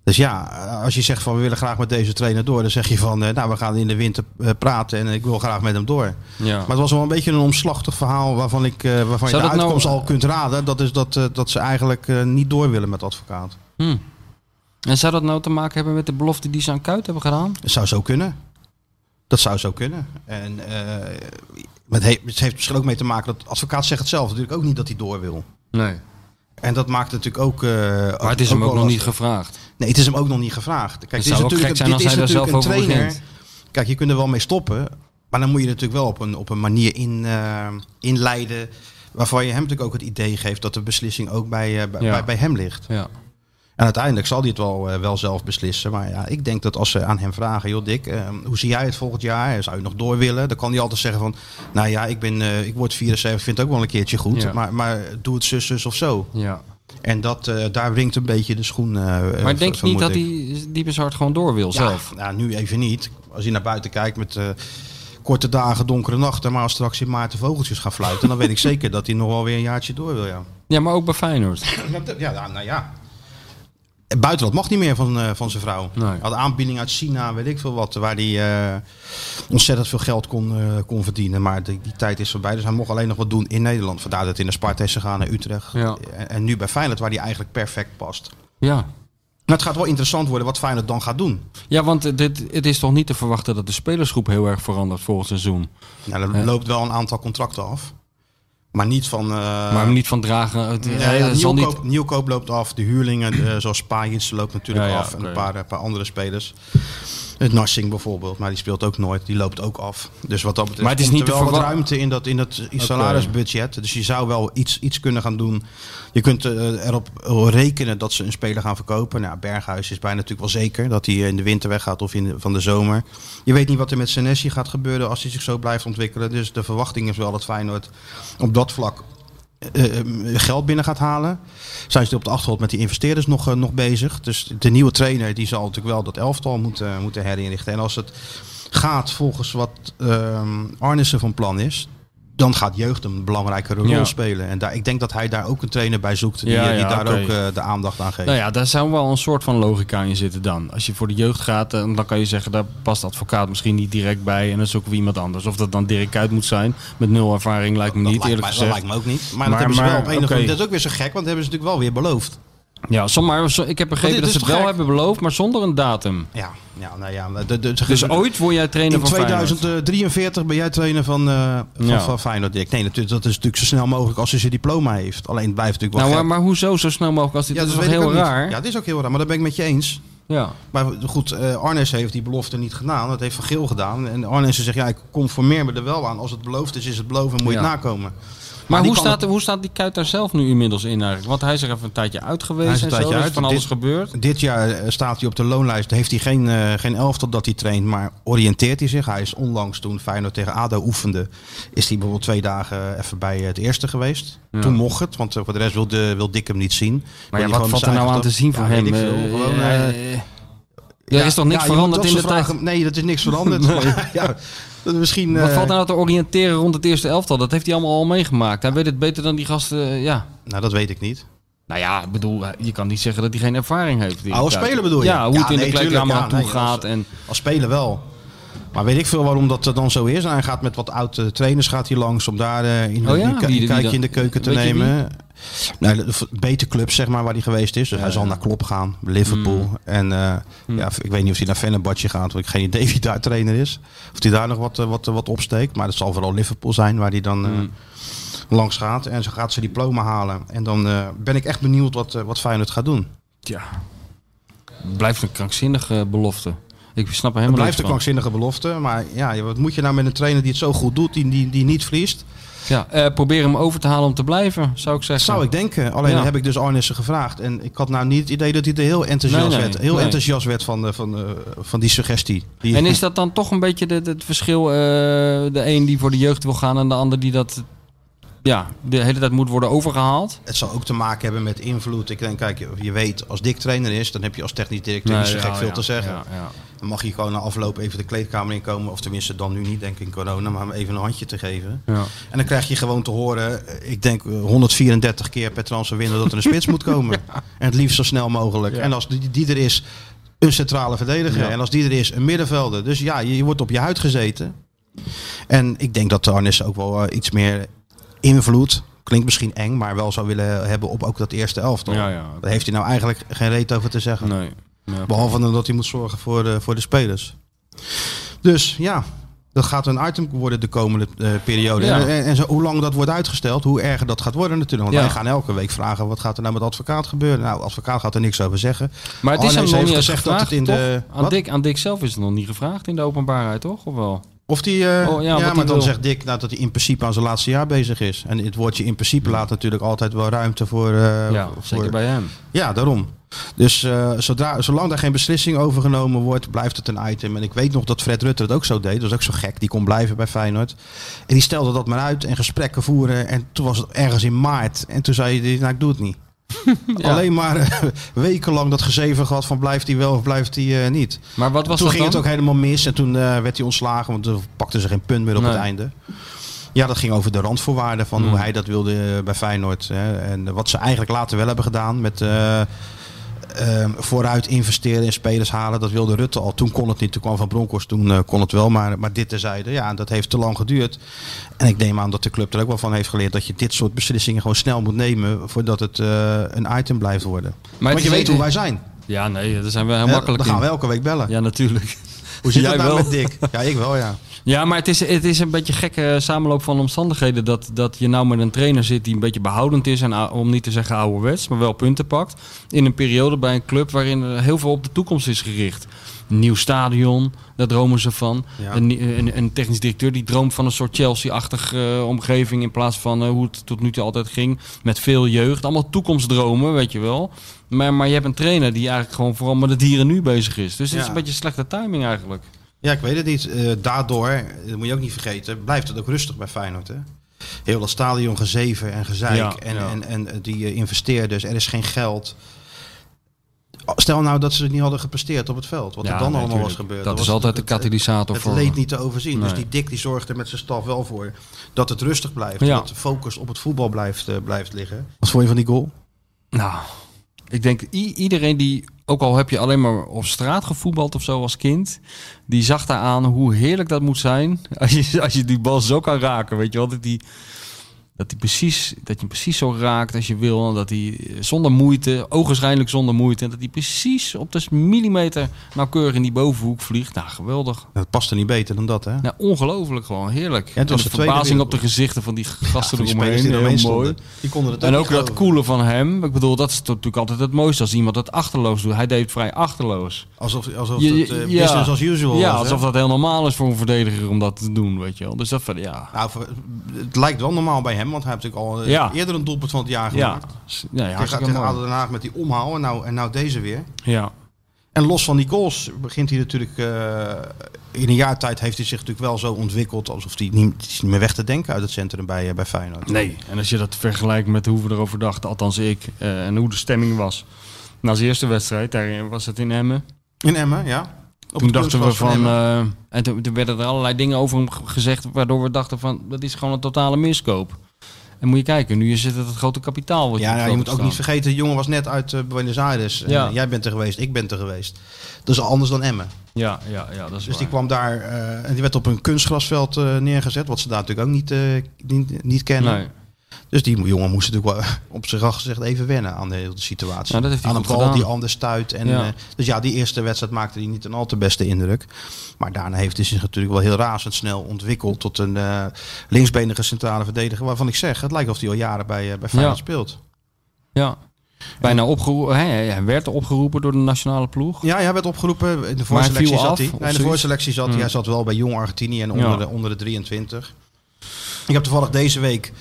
Dus ja, als je zegt van we willen graag met deze trainer door, dan zeg je van eh, nou we gaan in de winter eh, praten en ik wil graag met hem door. Ja. Maar het was wel een beetje een omslachtig verhaal waarvan, ik, eh, waarvan je de dat nou- uitkomst al kunt raden. Dat is dat, eh, dat ze eigenlijk eh, niet door willen met advocaat. Hm. En zou dat nou te maken hebben met de belofte die ze aan Kuit hebben gedaan? Het zou zo kunnen. Dat zou zo kunnen. En eh, het, heeft, het heeft misschien ook mee te maken dat advocaat zegt het zelf natuurlijk ook niet dat hij door wil. Nee. En dat maakt natuurlijk ook. eh, Maar het is hem ook nog niet gevraagd. Nee, het is hem ook nog niet gevraagd. Kijk, Het dit is natuurlijk, dit is natuurlijk zelf een trainer. begint. Kijk, je kunt er wel mee stoppen. Maar dan moet je natuurlijk wel op een, op een manier in, eh, inleiden. Waarvan je hem natuurlijk ook het idee geeft dat de beslissing ook bij, eh, bij, Ja. bij, bij hem ligt. Ja. En uiteindelijk zal hij het wel, eh, wel zelf beslissen. Maar ja, ik denk dat als ze aan hem vragen, joh Dick, hoe zie jij het volgend jaar? Zou je nog door willen? Dan kan hij altijd zeggen van, nou ja, ik, ben, ik word 74, vind het ook wel een keertje goed. Ja. Maar, maar doe het zus, zus of zo. ja. En dat, eh, daar wringt een beetje de schoen. eh, Maar denk je niet dat hij hij Diepenshart gewoon door wil zelf? Ja, nou, nu even niet. Als je naar buiten kijkt met korte dagen, donkere nachten. Maar als straks in maart de vogeltjes gaan fluiten, dan weet ik zeker dat hij nog wel weer een jaartje door wil, ja. Ja, maar ook bij Feyenoord. Ja, nou ja. Buitenland mag niet meer van, eh, van zijn vrouw. Nee. Had aanbieding uit China, weet ik veel wat, waar hij eh, ontzettend veel geld kon, eh, kon verdienen. Maar die, die tijd is voorbij, dus hij mocht alleen nog wat doen in Nederland. Vandaar dat hij naar Sparta is gegaan, naar Utrecht. Ja. En, en nu bij Feyenoord, waar hij eigenlijk perfect past. Ja. Maar het gaat wel interessant worden wat Feyenoord dan gaat doen. Ja, want dit, het is toch niet te verwachten dat de spelersgroep heel erg verandert volgend seizoen. Nou, er loopt wel een aantal contracten af. Maar niet van... eh, maar niet van dragen. Het, Ja, nieuwkoop, niet, nieuwkoop loopt af. De huurlingen, eh, zoals Spajic loopt natuurlijk Ja, af. En een paar, een paar andere spelers. Het Narsing bijvoorbeeld, maar die speelt ook nooit. Die loopt ook af. Dus wat dat betreft Maar het is niet er wel wat ruimte in dat, in dat salarisbudget. Dus je zou wel iets, iets kunnen gaan doen. Je kunt eh, erop rekenen dat ze een speler gaan verkopen. Nou, Berghuis is bijna natuurlijk wel zeker dat hij in de winter weggaat of in van de zomer. Je weet niet wat er met Senesi gaat gebeuren als hij zich zo blijft ontwikkelen. Dus de verwachting is wel dat Feyenoord op dat vlak eh, eh, geld binnen gaat halen. Zijn ze op de achtergrond met die investeerders nog, eh, nog bezig. Dus de nieuwe trainer die zal natuurlijk wel dat elftal moeten, moeten herinrichten. En als het gaat volgens wat ehm Arnissen van plan is... dan gaat jeugd een belangrijke rol Ja. spelen. En daar, ik denk dat hij daar ook een trainer bij zoekt... die, Ja, die ja, daar ook eh, de aandacht aan geeft. nou ja, daar zou wel een soort van logica in zitten dan. Als je voor de jeugd gaat, eh, dan kan je zeggen, daar past de advocaat misschien niet direct bij. En dan zoeken we iemand anders. Of dat dan Dirk Kuyt moet zijn. Met nul ervaring lijkt me dat niet, lijkt, eerlijk mij, dat lijkt me ook niet. Maar, Maar- dat hebben ze maar, wel op een of andere. Dat is ook weer zo gek, want dat hebben ze natuurlijk wel weer beloofd. Ja, som- maar zo- ik heb begrepen dit dat ze is het wel gek? hebben beloofd, maar zonder een datum. Ja, ja nou ja. De, de, Dus ooit word jij trainer In van Feyenoord. 2043 ben jij trainer van, eh van, Ja. van Feyenoord, Dick. Nee, natuurlijk, dat is natuurlijk zo snel mogelijk als hij zijn diploma heeft. Alleen het blijft natuurlijk wel Nou, maar, maar hoezo zo snel mogelijk als dit? ja, dat is dat ik heel niet. raar? Ja, het is ook heel raar, maar dat ben ik met je eens. Ja. Maar goed, eh, Arnes heeft die belofte niet gedaan. Dat heeft Van Geel gedaan. En Arnes zegt, ja, ik conformeer me er wel aan. Als het beloofd is, is het beloofd en moet je Ja. het nakomen. Maar hoe staat, hoe staat die kuit daar zelf nu inmiddels in eigenlijk? Want hij is er even een tijdje uit Hij geweest is een tijdje Er is uit. van alles Dit- gebeurd. Dit jaar eh, staat hij op de loonlijst. Heeft hij geen, eh, geen elftal dat hij traint, maar oriënteert hij zich. Hij is onlangs toen Feyenoord tegen ADO oefende, is hij bijvoorbeeld twee dagen even bij het eerste geweest. Ja. Toen mocht het, want eh, voor de rest wilde, wilde Dick hem niet zien. Maar ja, Wil hij wat valt er nou aan te zien voor Ja, hem? weet ik veel. Gewoon, Er is toch niks veranderd in de tijd? Nee, dat is niks veranderd. Maar ja, dat is misschien... Wat eh, valt er nou te oriënteren rond het eerste elftal? Dat heeft hij allemaal al meegemaakt. Hij weet het beter dan die gasten, eh, ja. Nou, dat weet ik niet. Nou ja, ik bedoel, je kan niet zeggen dat hij geen ervaring heeft. die Oh, als speler bedoel je? Ja, hoe Ja, het in nee, de kleedkamer tuurlijk, aan ja, toe nee, gaat. als- En, Als speler wel. Maar weet ik veel waarom dat dan zo is. En hij gaat met wat oude trainers gaat hij langs om daar eh, in, Oh ja? een kijkje in de keuken te nemen. Nou, beter clubs zeg maar waar hij geweest is. Dus hij zal naar Klopp gaan, Liverpool. Mm. En eh, ja, ik weet niet of hij naar Fenerbahce gaat. Want ik geen idee wie daar trainer is. Of hij daar nog wat, eh, wat, wat opsteekt. Maar het zal vooral Liverpool zijn waar hij dan eh, Mm. langs gaat. En zo gaat zijn diploma halen. En dan eh, ben ik echt benieuwd wat, eh, wat Feyenoord gaat doen. ja, het blijft een krankzinnige belofte. Ik snap er Het helemaal blijft een krankzinnige belofte. Maar ja, wat moet je nou met een trainer die het zo goed doet, die, die, die niet verliest? Ja, eh, probeer hem over te halen om te blijven, zou ik zeggen. Zou ik denken. Alleen Ja. heb ik dus Arnissen gevraagd. En ik had nou niet het idee dat hij er heel enthousiast Nee, nee, werd. Heel nee. enthousiast werd van, de, van, de, van die suggestie. Die, En is dat dan toch een beetje de- de- het verschil? eh, de een die voor de jeugd wil gaan en de ander die dat ja, de hele tijd moet worden overgehaald? Het zal ook te maken hebben met invloed. Ik denk, kijk, je- je weet, als Dick trainer is, dan heb je als technisch directeur niet zo gek veel ja, te zeggen. ja, ja. Dan mag je gewoon na afloop even de kleedkamer inkomen. Of tenminste dan nu niet, denk ik in corona. Maar hem even een handje te geven. Ja. En dan krijg je gewoon te horen, eh, ik denk eh, 134 keer per transferwindow dat er een spits moet komen. En het liefst zo snel mogelijk. Ja. En als die, die er is, een centrale verdediger. En als die er is, een middenvelder. Dus ja, je, je wordt op je huid gezeten. En ik denk dat de Arnissen ook wel eh, iets meer invloed, klinkt misschien eng, maar wel zou willen hebben op ook dat eerste elftal. Ja, ja. Daar heeft hij nou eigenlijk geen reet over te zeggen. Nee. Ja, Behalve dat hij moet zorgen voor de, voor de spelers. Dus ja, dat gaat een item worden de komende eh, periode. Ja. En, en, zo, hoe lang dat wordt uitgesteld, hoe erger dat gaat worden natuurlijk. Want Ja. wij gaan elke week vragen, wat gaat er nou met advocaat gebeuren? Nou, advocaat gaat er niks over zeggen. Maar het is hem nog heeft niet gezegd dat gevraagd, het in toch? de- Aan wat? Dick, aan Dick zelf is het nog niet gevraagd in de openbaarheid, toch? Of wel? Of die, eh, Oh, ja, maar dan wil. zegt Dick nou, dat hij in principe aan zijn laatste jaar bezig is. En het woordje in principe laat natuurlijk altijd wel ruimte voor... eh, ja, voor zeker bij hem. Ja, daarom. Dus eh, zodra, zolang daar geen beslissing over genomen wordt, blijft het een item. En ik weet nog dat Fred Rutte het ook zo deed. Dat was ook zo gek. Die kon blijven bij Feyenoord. En die stelde dat maar uit en gesprekken voeren. En toen was het ergens in maart. En toen zei hij, nou ik doe het niet. Ja. Alleen maar eh, wekenlang dat gezeven gehad van blijft hij wel of blijft hij eh, niet. Maar wat was toen dat ging dan? het ook helemaal mis. En toen werd hij ontslagen, want toen pakten ze geen punt meer op Nee. het einde. Ja, dat ging over de randvoorwaarden van Hmm. hoe hij dat wilde bij Feyenoord. Hè. En wat ze eigenlijk later wel hebben gedaan met eh, vooruit investeren in spelers halen. Dat wilde Rutte al. Toen kon het niet. Toen kwam Van Bronckhorst. Toen eh, kon het wel. Maar, maar dit terzijde. Ja, dat heeft te lang geduurd. En ik neem aan dat de club er ook wel van heeft geleerd. Dat je dit soort beslissingen gewoon snel moet nemen. Voordat het eh, een item blijft worden. Maar Want je weet hoe wij zijn. Ja, nee, daar zijn we heel makkelijk Dan gaan in. we elke week bellen. Ja, natuurlijk. Hoe zit Jij het nou wel. met Dick? Ja, ik wel ja. Ja, maar het is, het is een beetje gekke samenloop van omstandigheden. Dat, dat je nou met een trainer zit die een beetje behoudend is. En om niet te zeggen ouderwets, maar wel punten pakt. In een periode bij een club waarin er heel veel op de toekomst is gericht. Een nieuw stadion, daar dromen ze van. Ja. Een, een, een technisch directeur die droomt van een soort Chelsea-achtige eh, omgeving. In plaats van eh, hoe het tot nu toe altijd ging. Met veel jeugd. Allemaal toekomstdromen, weet je wel. Maar, maar je hebt een trainer die eigenlijk gewoon vooral met de dieren nu bezig is. Dus het is een beetje slechte timing eigenlijk. Ja, ik weet het niet. Eh, daardoor, dat moet je ook niet vergeten, blijft het ook rustig bij Feyenoord. Hè? Heel dat stadion gezeven en gezeik. Ja, en, ja. En, en eh, die eh, investeerders, er is geen geld. Stel nou dat ze het niet hadden gepresteerd op het veld. Wat er dan nee, allemaal was gebeurd. Dat is was altijd de het- katalysator Het voor. leed niet te overzien. Dus die Dick die zorgt er met zijn staf wel voor dat het rustig blijft. Ja. Dat de focus op het voetbal blijft, eh, blijft liggen. Wat vond je van die goal? Nou, ik denk iedereen die, ook al heb je alleen maar op straat gevoetbald of zo als kind, die zag daar aan hoe heerlijk dat moet zijn als je, als je die bal zo kan raken. Weet je wel, dat die, dat die precies, dat je hem precies zo raakt als je wil. en Dat hij zonder moeite, ogenschijnlijk zonder moeite, en dat hij precies op de millimeter nauwkeurig in die bovenhoek vliegt. Nou, geweldig. Dat past er niet beter dan dat, hè? Nou, ongelooflijk gewoon, heerlijk. het was en de de verbazing op de gezichten van die gasten Van die eromheen, die heel mooi. Die konden het En ook dat coole van hem. Ik bedoel, dat is natuurlijk altijd het mooiste als iemand het achterloos doet. Hij deed het vrij achterloos. Alsof, alsof Je- het eh, ja. business as usual ja, was. alsof dat heel normaal is voor een verdediger om dat te doen, weet je wel. Dus dat ja. Nou, het lijkt wel normaal bij hem, want hij heeft natuurlijk al eh, Ja. eerder een doelpunt van het jaar Ja, gemaakt. ja Tegen, hartstikke tegen. ADO Den Haag met die omhaal en nou, en nou deze weer. Ja. En los van die goals begint hij natuurlijk... eh, in een jaar tijd heeft hij zich natuurlijk wel zo ontwikkeld... alsof hij niet, het is niet meer weg te denken uit het centrum bij, eh, bij Feyenoord. Nee, en als je dat vergelijkt met hoe we erover dachten, althans ik, en hoe de stemming was. Na zijn eerste wedstrijd, daar was het in Emmen. In Emmen, ja. Op Toen dachten we van... En toen, werden er allerlei dingen over hem gezegd... waardoor we dachten van, dat is gewoon een totale miskoop. En moet je kijken, nu zit het het grote kapitaal. Wat Ja, op ja, het je moet ook niet vergeten, de jongen was net uit eh, Buenos Aires. En, Ja. eh, jij bent er geweest, ik ben er geweest. Dat is anders dan Emmen. Ja, ja, ja, dat is Dus die kwam daar eh, en die werd op een kunstgrasveld neergezet. Wat ze daar natuurlijk ook niet, niet, niet kennen. Nee. Dus die jongen moest natuurlijk wel op zich al gezegd even wennen aan de hele situatie. Nou, dat heeft hij aan een bal gedaan. die anders stuit. En, Ja. eh, dus ja, die eerste wedstrijd maakte hij niet een al te beste indruk. Maar daarna heeft hij zich natuurlijk wel heel razendsnel ontwikkeld tot een eh, linksbenige centrale verdediger. Waarvan ik zeg, het lijkt of hij al jaren bij, eh, bij Feyenoord Ja. speelt. Ja. Bijna opgeroepen. Hij, werd opgeroepen door de nationale ploeg. Ja, hij werd opgeropen. In de voorselectie zat af, hij. Nee, in de voorselectie zat hij. Hij zat wel bij Jong Argentinië en onder, Ja. de, onder de 23. Ik heb toevallig deze week...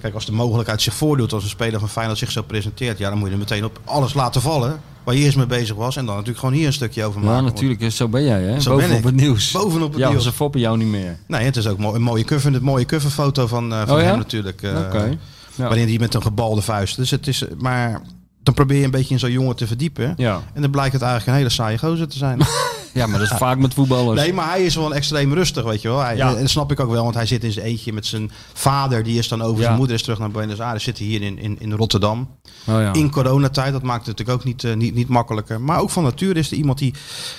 Kijk, als de mogelijkheid zich voordoet als een speler van Feyenoord zich zo presenteert... Ja, dan moet je er meteen op alles laten vallen waar je eerst mee bezig was. En dan natuurlijk gewoon hier een stukje over maken. Ja, natuurlijk. Zo ben jij, hè? Zo Bovenop ben ik. het nieuws. Bovenop het ja, nieuws. ze foppen jou niet meer. Nee, het is ook een mooie cover, een mooie coverfoto van, eh, van Oh ja? hem natuurlijk. eh, Oké. Ja. Waarin hij met een gebalde vuist. Dus het is, maar dan probeer je een beetje in zo'n jongen te verdiepen. Ja. En dan blijkt het eigenlijk een hele saaie gozer te zijn. ja, maar dat is vaak met voetballers. Nee, maar hij is wel extreem rustig, weet je wel. Hij, Ja. En dat snap ik ook wel, want hij zit in zijn eentje met zijn vader. Die is dan over Ja. zijn moeder is terug naar Buenos Aires. Zitten hier in, in, in Rotterdam. Oh, ja. In coronatijd, dat maakt het natuurlijk ook niet, eh, niet, niet makkelijker. Maar ook van nature is er iemand die,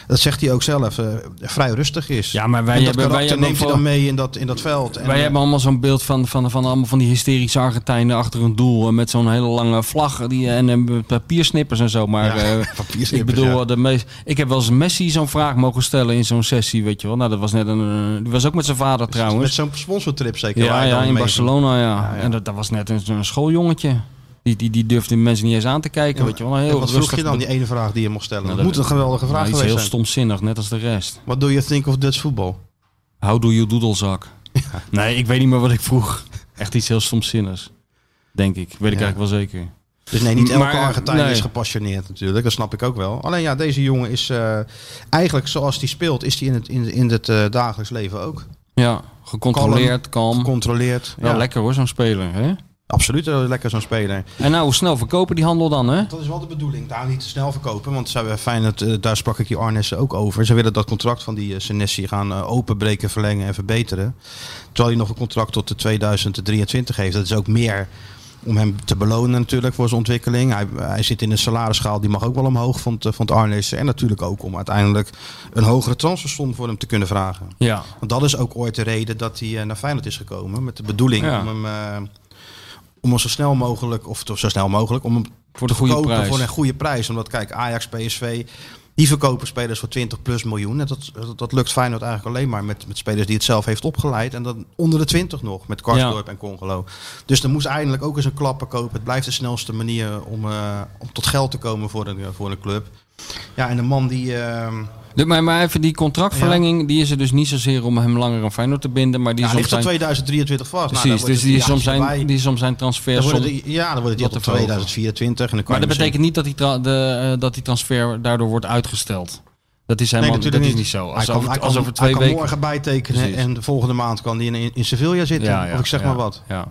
dat zegt hij ook zelf, eh, vrij rustig is. Ja, maar wij en dat hebben- wij hebben neemt hij dan mee in dat, in dat veld. En, Wij eh, hebben allemaal zo'n beeld van, van, van allemaal van die hysterische Argentijnen achter een doel. eh, Met zo'n hele lange vlag die, en, en papiersnippers en zo. Maar Ja, eh, papiersnippers, ik bedoel, ja. de meest, ik heb wel eens Messi zo'n vraag mogen stellen in zo'n sessie, weet je wel. Nou, dat was net een, eh, die was ook met zijn vader Met trouwens. zo'n sponsortrip zeker. Ja, ja, in Barcelona, ja. En dat, dat was net een, een schooljongetje. Die, die, die durfde mensen niet eens aan te kijken, weet je wel. Een heel wat vroeg je dan, die ene vraag die je mocht stellen? Nou, dat, dat- moet een geweldige vraag Nou, iets heel zijn. stomzinnig, net als de rest. What do you think of Dutch football? How do you doedelzak? Nee, ik weet niet meer wat ik vroeg. Echt iets heel stomzinnigs. Denk ik. Weet ik eigenlijk wel zeker. Dus nee, niet elke Maar, Argentijn nee. is gepassioneerd natuurlijk. Dat snap ik ook wel. Alleen ja, deze jongen is eh, eigenlijk zoals hij speelt, is hij in het, in, in het eh, dagelijks leven ook. Ja, gecontroleerd, kalm. Gecontroleerd. Wel Ja, lekker hoor, zo'n speler. Hè? Absoluut eh, lekker zo'n speler. En nou, hoe snel verkopen die handel dan, hè? Dat is wel de bedoeling. Daar niet te snel verkopen. Want ze hebben fijn dat, eh, daar sprak ik die Arnes ook over. Ze willen dat contract van die Senesi gaan eh, openbreken, verlengen en verbeteren. Terwijl hij nog een contract tot de 2023 heeft. Dat is ook meer om hem te belonen natuurlijk voor zijn ontwikkeling. Hij, hij zit in een salarisschaal, die mag ook wel omhoog, vond, eh, vond Arnes. En natuurlijk ook om uiteindelijk een hogere transfersom voor hem te kunnen vragen. Ja. Want dat is ook ooit de reden dat hij eh, naar Feyenoord is gekomen. Met de bedoeling Ja. om hem... eh, om hem zo snel mogelijk, of toch zo snel mogelijk, om hem Voor de te goede prijs. voor een goede prijs. Omdat kijk, Ajax, PSV, die verkopen spelers voor 20 plus miljoen. En dat, dat, dat lukt Feyenoord eigenlijk alleen maar met, met spelers die het zelf heeft opgeleid. En dan onder de 20 nog, met Karsdorp en Congolo. Dus er moest eindelijk ook eens een klapper kopen. Het blijft de snelste manier om, eh, om tot geld te komen voor een, voor een club. Ja, en een man die... eh, De- maar, maar even die contractverlenging, die is er dus niet zozeer om hem langer aan Feyenoord te binden. Maar die ja, ligt tot zijn... 2023 vast. Nou, Precies, wordt dus die is, om zijn, die is om zijn transfer. ja, dan wordt het tot te verhogen. 2024. En dan kan Maar dat misschien- betekent niet dat die, de, eh, dat die transfer daardoor wordt uitgesteld. Dat is helemaal dat is niet zo. Als, hij kan, over, als twee hij kan weken. morgen bijtekenen Precies. en de volgende maand kan hij in, in Sevilla zitten. Ja, ja, of ik zeg ja, maar wat. Ja.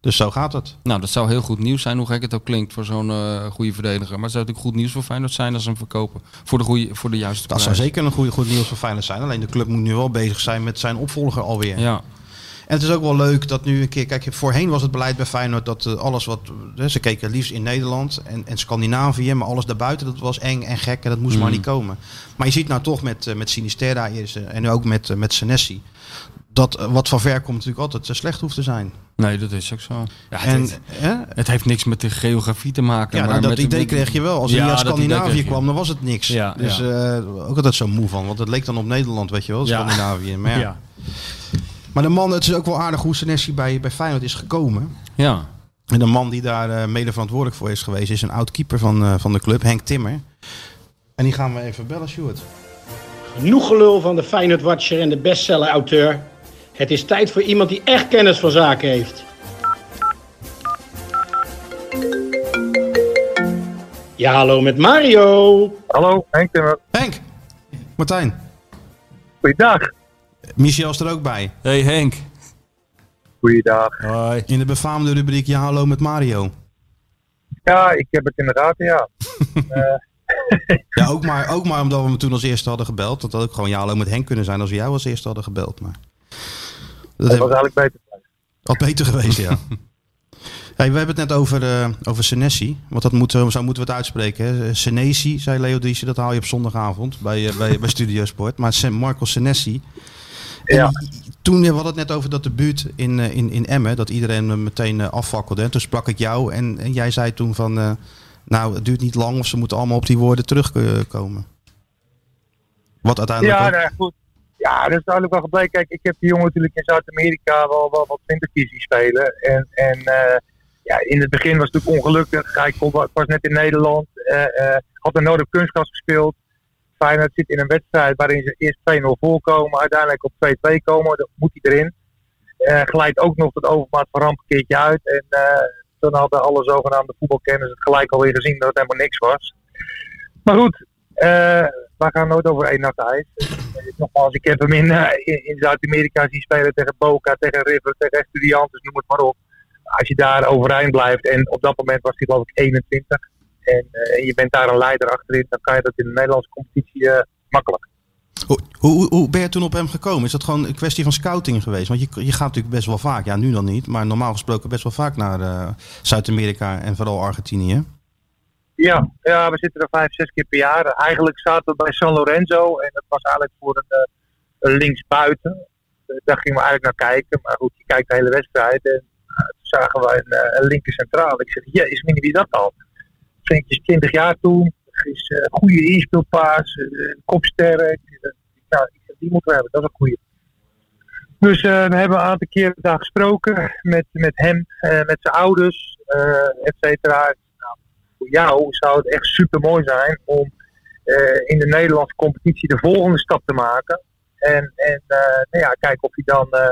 Dus zo gaat het. Nou, dat zou heel goed nieuws zijn, hoe gek het ook klinkt voor zo'n eh, goede verdediger. Maar het zou natuurlijk goed nieuws voor Feyenoord zijn als ze hem verkopen. Voor de, goede, voor de juiste Dat zou zeker een goede, goed nieuws voor Feyenoord zijn. Alleen de club moet nu wel bezig zijn met zijn opvolger alweer. Ja, En het is ook wel leuk dat nu een keer... Kijk, voorheen was het beleid bij Feyenoord dat eh, alles wat... ze keken liefst in Nederland en, en Scandinavië. Maar alles daarbuiten, dat was eng en gek en dat moest Mm. maar niet komen. Maar je ziet nou toch met, eh, met Sinisterra eerst, en nu ook met, met Senesi... Dat eh, wat van ver komt natuurlijk altijd eh, slecht hoeft te zijn. nee, dat is ook zo. Ja, het, En, heeft, hè? het heeft niks met de geografie te maken. Ja, maar nou, dat met, idee kreeg je wel. Als Ja, dat idee Scandinavië je. kwam, dan was het niks. Ja, dus eh, ook altijd zo moe van. Want het leek dan op Nederland, weet je wel, Ja. Scandinavië. Maar, ja. Ja. maar de man, het is ook wel aardig hoe Senesi bij, bij Feyenoord is gekomen. ja. En de man die daar mede verantwoordelijk voor is geweest, is een oud keeper van, eh, van de club, Henk Timmer. En die gaan we even bellen, Stuart. Genoeg gelul van de Feyenoord Watcher en de bestseller-auteur. Het is tijd voor iemand die echt kennis van zaken heeft. Ja, hallo met Mario. Hallo, Henk Timmer. Henk! Martijn, Goeiedag. Michel is er ook bij. Hey Henk. Goeiedag. Hoi. In de befaamde rubriek Ja, hallo met Mario. Ja, ik heb het inderdaad, ja. Eh, Ja, ook maar, ook maar omdat we hem toen als eerste hadden gebeld. Dat had ook gewoon ja, alleen met Henk kunnen zijn als we jou als eerste hadden gebeld. Maar dat Dat was eigenlijk beter. had beter geweest, ja. Hey, we hebben het net over, eh over Senesi. Want dat moet, zo moeten we het uitspreken. Hè? Senesi, zei Leo Driesje, dat haal je op zondagavond bij, eh, bij, bij Studio Sport. Maar Sen- Marco Senesi. En Ja. Toen, we hadden het net over dat debuut in, eh, in, in Emmen. Dat iedereen hem meteen eh, afvakkelde. En toen sprak ik jou en, en jij zei toen van... eh, nou, het duurt niet lang of ze moeten allemaal op die woorden terugkomen. Wat uiteindelijk Ja, ook- nou goed. Ja, dat is duidelijk wel gebleken. Kijk, ik heb die jongen natuurlijk in Zuid-Amerika wel, wel wat winterkies zien spelen. En, en eh, ja, in het begin was het natuurlijk ongelukkig. Hij kon, was net in Nederland. eh, eh, had er nodig kunstgras gespeeld. Feyenoord zit in een wedstrijd waarin ze eerst 2-0 voorkomen. Uiteindelijk op 2-2 komen. Dan moet hij erin. Eh glijdt ook nog tot overmaat van ramp een keertje uit. En toen hadden alle zogenaamde voetbalkenners het gelijk alweer gezien dat het helemaal niks was. Maar goed, we gaan nooit over één nacht ijs. Nogmaals, ik heb hem in, eh, in, in Zuid-Amerika zien spelen tegen Boca, tegen River, tegen Estudiantes, noem het maar op. Als je daar overeind blijft, en op dat moment was hij geloof ik 21, en, eh, en je bent daar een leider achterin, dan kan je dat in de Nederlandse competitie eh, makkelijk. Hoe, hoe, hoe ben je toen op hem gekomen? Is dat gewoon een kwestie van scouting geweest? Want je, je gaat natuurlijk best wel vaak, ja nu dan niet, maar normaal gesproken best wel vaak naar Zuid-Amerika en vooral Argentinië. Ja, ja, we zitten er vijf, zes keer per jaar. Eigenlijk zaten we bij San Lorenzo en dat was eigenlijk voor een, eh, een linksbuiten. Eh, Daar gingen we eigenlijk naar kijken. Maar goed, je kijkt de hele wedstrijd en eh, toen zagen we een, een linker centraal. Ik zeg, jezus, mini wie is dat dan? Ventjes 20 jaar toen, is eh, goede inspeelpaas, eh, kopsterk. Nou, die moeten we hebben, dat is een goede. Dus we hebben een aantal keren daar gesproken met, met hem, eh, met zijn ouders, eh et cetera voor jou zou het echt super mooi zijn om eh, in de Nederlandse competitie de volgende stap te maken. En, en eh, nou ja, kijken of je dan eh,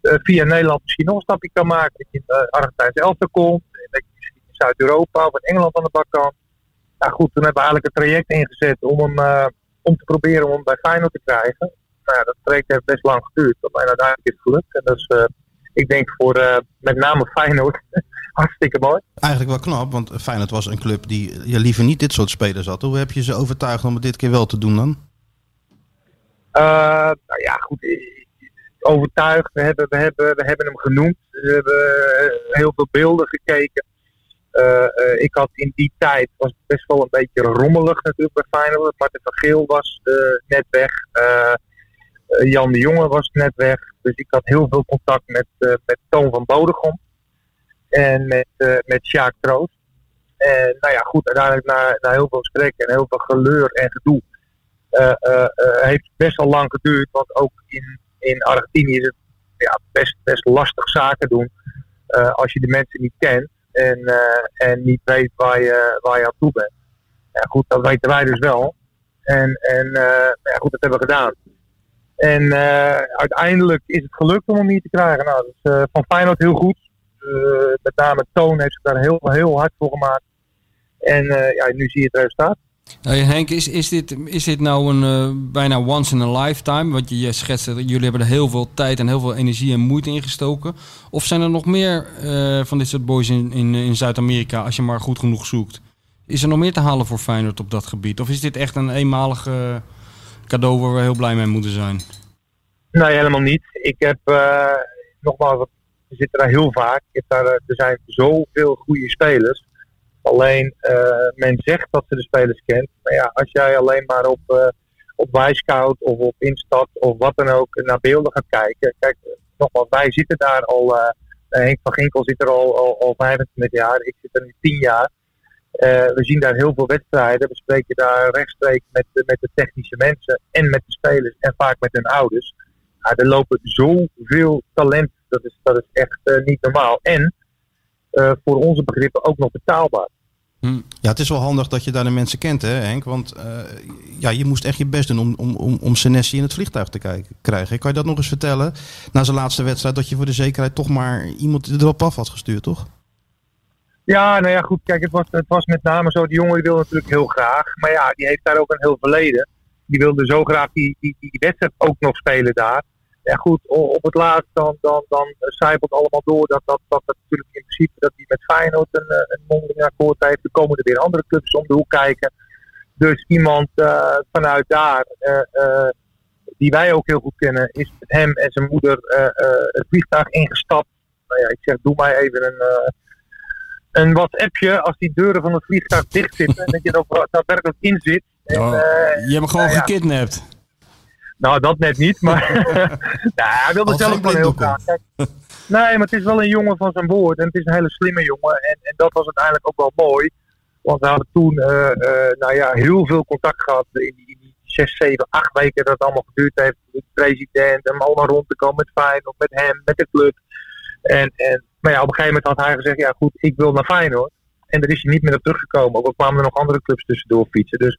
via Nederland misschien nog een stapje kan maken. Dat je in de Argentijnse elftal komt. En dat je misschien in Zuid-Europa of in Engeland aan de bak kan. Nou goed, toen hebben we eigenlijk een traject ingezet om hem om te proberen om hem bij Feyenoord te krijgen. Nou dat traject heeft best lang geduurd. Maar uiteindelijk is het gelukt. En is, ik denk voor eh, met name Feyenoord hartstikke mooi. Eigenlijk wel knap, want Feyenoord was een club die je liever niet dit soort spelers had. Hoe heb je ze overtuigd om het dit keer wel te doen dan? Eh, nou ja, goed. eh, Overtuigd. We hebben, we, hebben, we hebben hem genoemd. We hebben heel veel beelden gekeken. Ik had in die tijd, was best wel een beetje rommelig natuurlijk bij Feyenoord. Martin van Geel was net weg. Jan de Jonge was net weg. Dus ik had heel veel contact met, eh, met Toon van Bodegom. En met, eh met Sjaak Troost. En nou ja, goed, uiteindelijk na, na heel veel gesprekken en heel veel geleur en gedoe eh, heeft het best wel lang geduurd. Want ook in, in Argentinië is het ja, best, best lastig zaken doen als je de mensen niet kent en, en niet weet waar je, waar je aan toe bent. Ja, goed, dat weten wij dus wel. En, en ja, goed, dat hebben we gedaan. En eh, uiteindelijk is het gelukt om hem hier te krijgen. Nou, dat is eh, van Feyenoord heel goed. Eh, met name Toon heeft zich daar heel, heel hard voor gemaakt. En ja, nu zie je het resultaat. Hey Henk, is, is, dit, is dit nou een bijna once in a lifetime? Want je, schetst, dat jullie hebben er heel veel tijd en heel veel energie en moeite in gestoken. Of zijn er nog meer van dit soort boys in, in, in Zuid-Amerika, als je maar goed genoeg zoekt? Is er nog meer te halen voor Feyenoord op dat gebied? Of is dit echt een eenmalig eh, cadeau waar we heel blij mee moeten zijn? Nee, helemaal niet. Ik heb, eh, nogmaals, we zitten daar heel vaak. Daar, eh, er zijn zoveel goede spelers. Alleen, eh, men zegt dat ze de spelers kent. Maar ja, als jij alleen maar op, eh op of op Instat of wat dan ook naar beelden gaat kijken. Kijk, nogmaals, wij zitten daar al, Henk van Ginkel zit er al, al, al 25 jaar. Ik zit er nu 10 jaar. Eh, we zien daar heel veel wedstrijden. We spreken daar rechtstreeks met, de- met de technische mensen en met de spelers en vaak met hun ouders. Ja, er lopen zoveel talent. Dat is, dat is echt eh, niet normaal. En eh, voor onze begrippen ook nog betaalbaar. Ja, het is wel handig dat je daar de mensen kent, hè Henk? Want eh, ja, je moest echt je best doen om, om, om, om Senesi in het vliegtuig te krijgen. Kan je dat nog eens vertellen? Na zijn laatste wedstrijd dat je voor de zekerheid toch maar iemand erop af had gestuurd, toch? Ja, nou ja, goed. Kijk, het was, het was met name zo. Die jongen wil natuurlijk heel graag. Maar ja, die heeft daar ook een heel verleden. Die wilde zo graag die, die, die wedstrijd ook nog spelen daar. Ja, goed. Op het laatst dan, dan, dan zijpelt allemaal door dat dat, dat, dat natuurlijk in principe dat hij met Feyenoord een, eh, een mondeling akkoord heeft. Er komen er weer andere clubs om de hoek kijken. Dus iemand eh, vanuit daar, eh, die wij ook heel goed kennen, is met hem en zijn moeder het vliegtuig ingestapt. Nou ja, ik zeg, doe mij even een, een WhatsAppje als die deuren van het vliegtuig dicht zitten. en dat je er daadwerkelijk in zit. En, Oh, eh, je hebt hem gewoon nou ja. gekidnapt. nou, dat net niet, maar nou, hij wilde zelf wel heel graag. Nee, maar het is wel een jongen van zijn woord en het is een hele slimme jongen. En, en dat was uiteindelijk ook wel mooi. Want we hadden toen eh, eh, nou ja, heel veel contact gehad in die, in die zes, zeven, acht weken dat het allemaal geduurd heeft. Met de president en allemaal rond te komen met Feyenoord, met hem, met de club. En, en, maar ja, op een gegeven moment had hij gezegd, ja goed, ik wil naar Feyenoord. En daar is hij niet meer op teruggekomen. Ook al kwamen er nog andere clubs tussendoor fietsen. Dus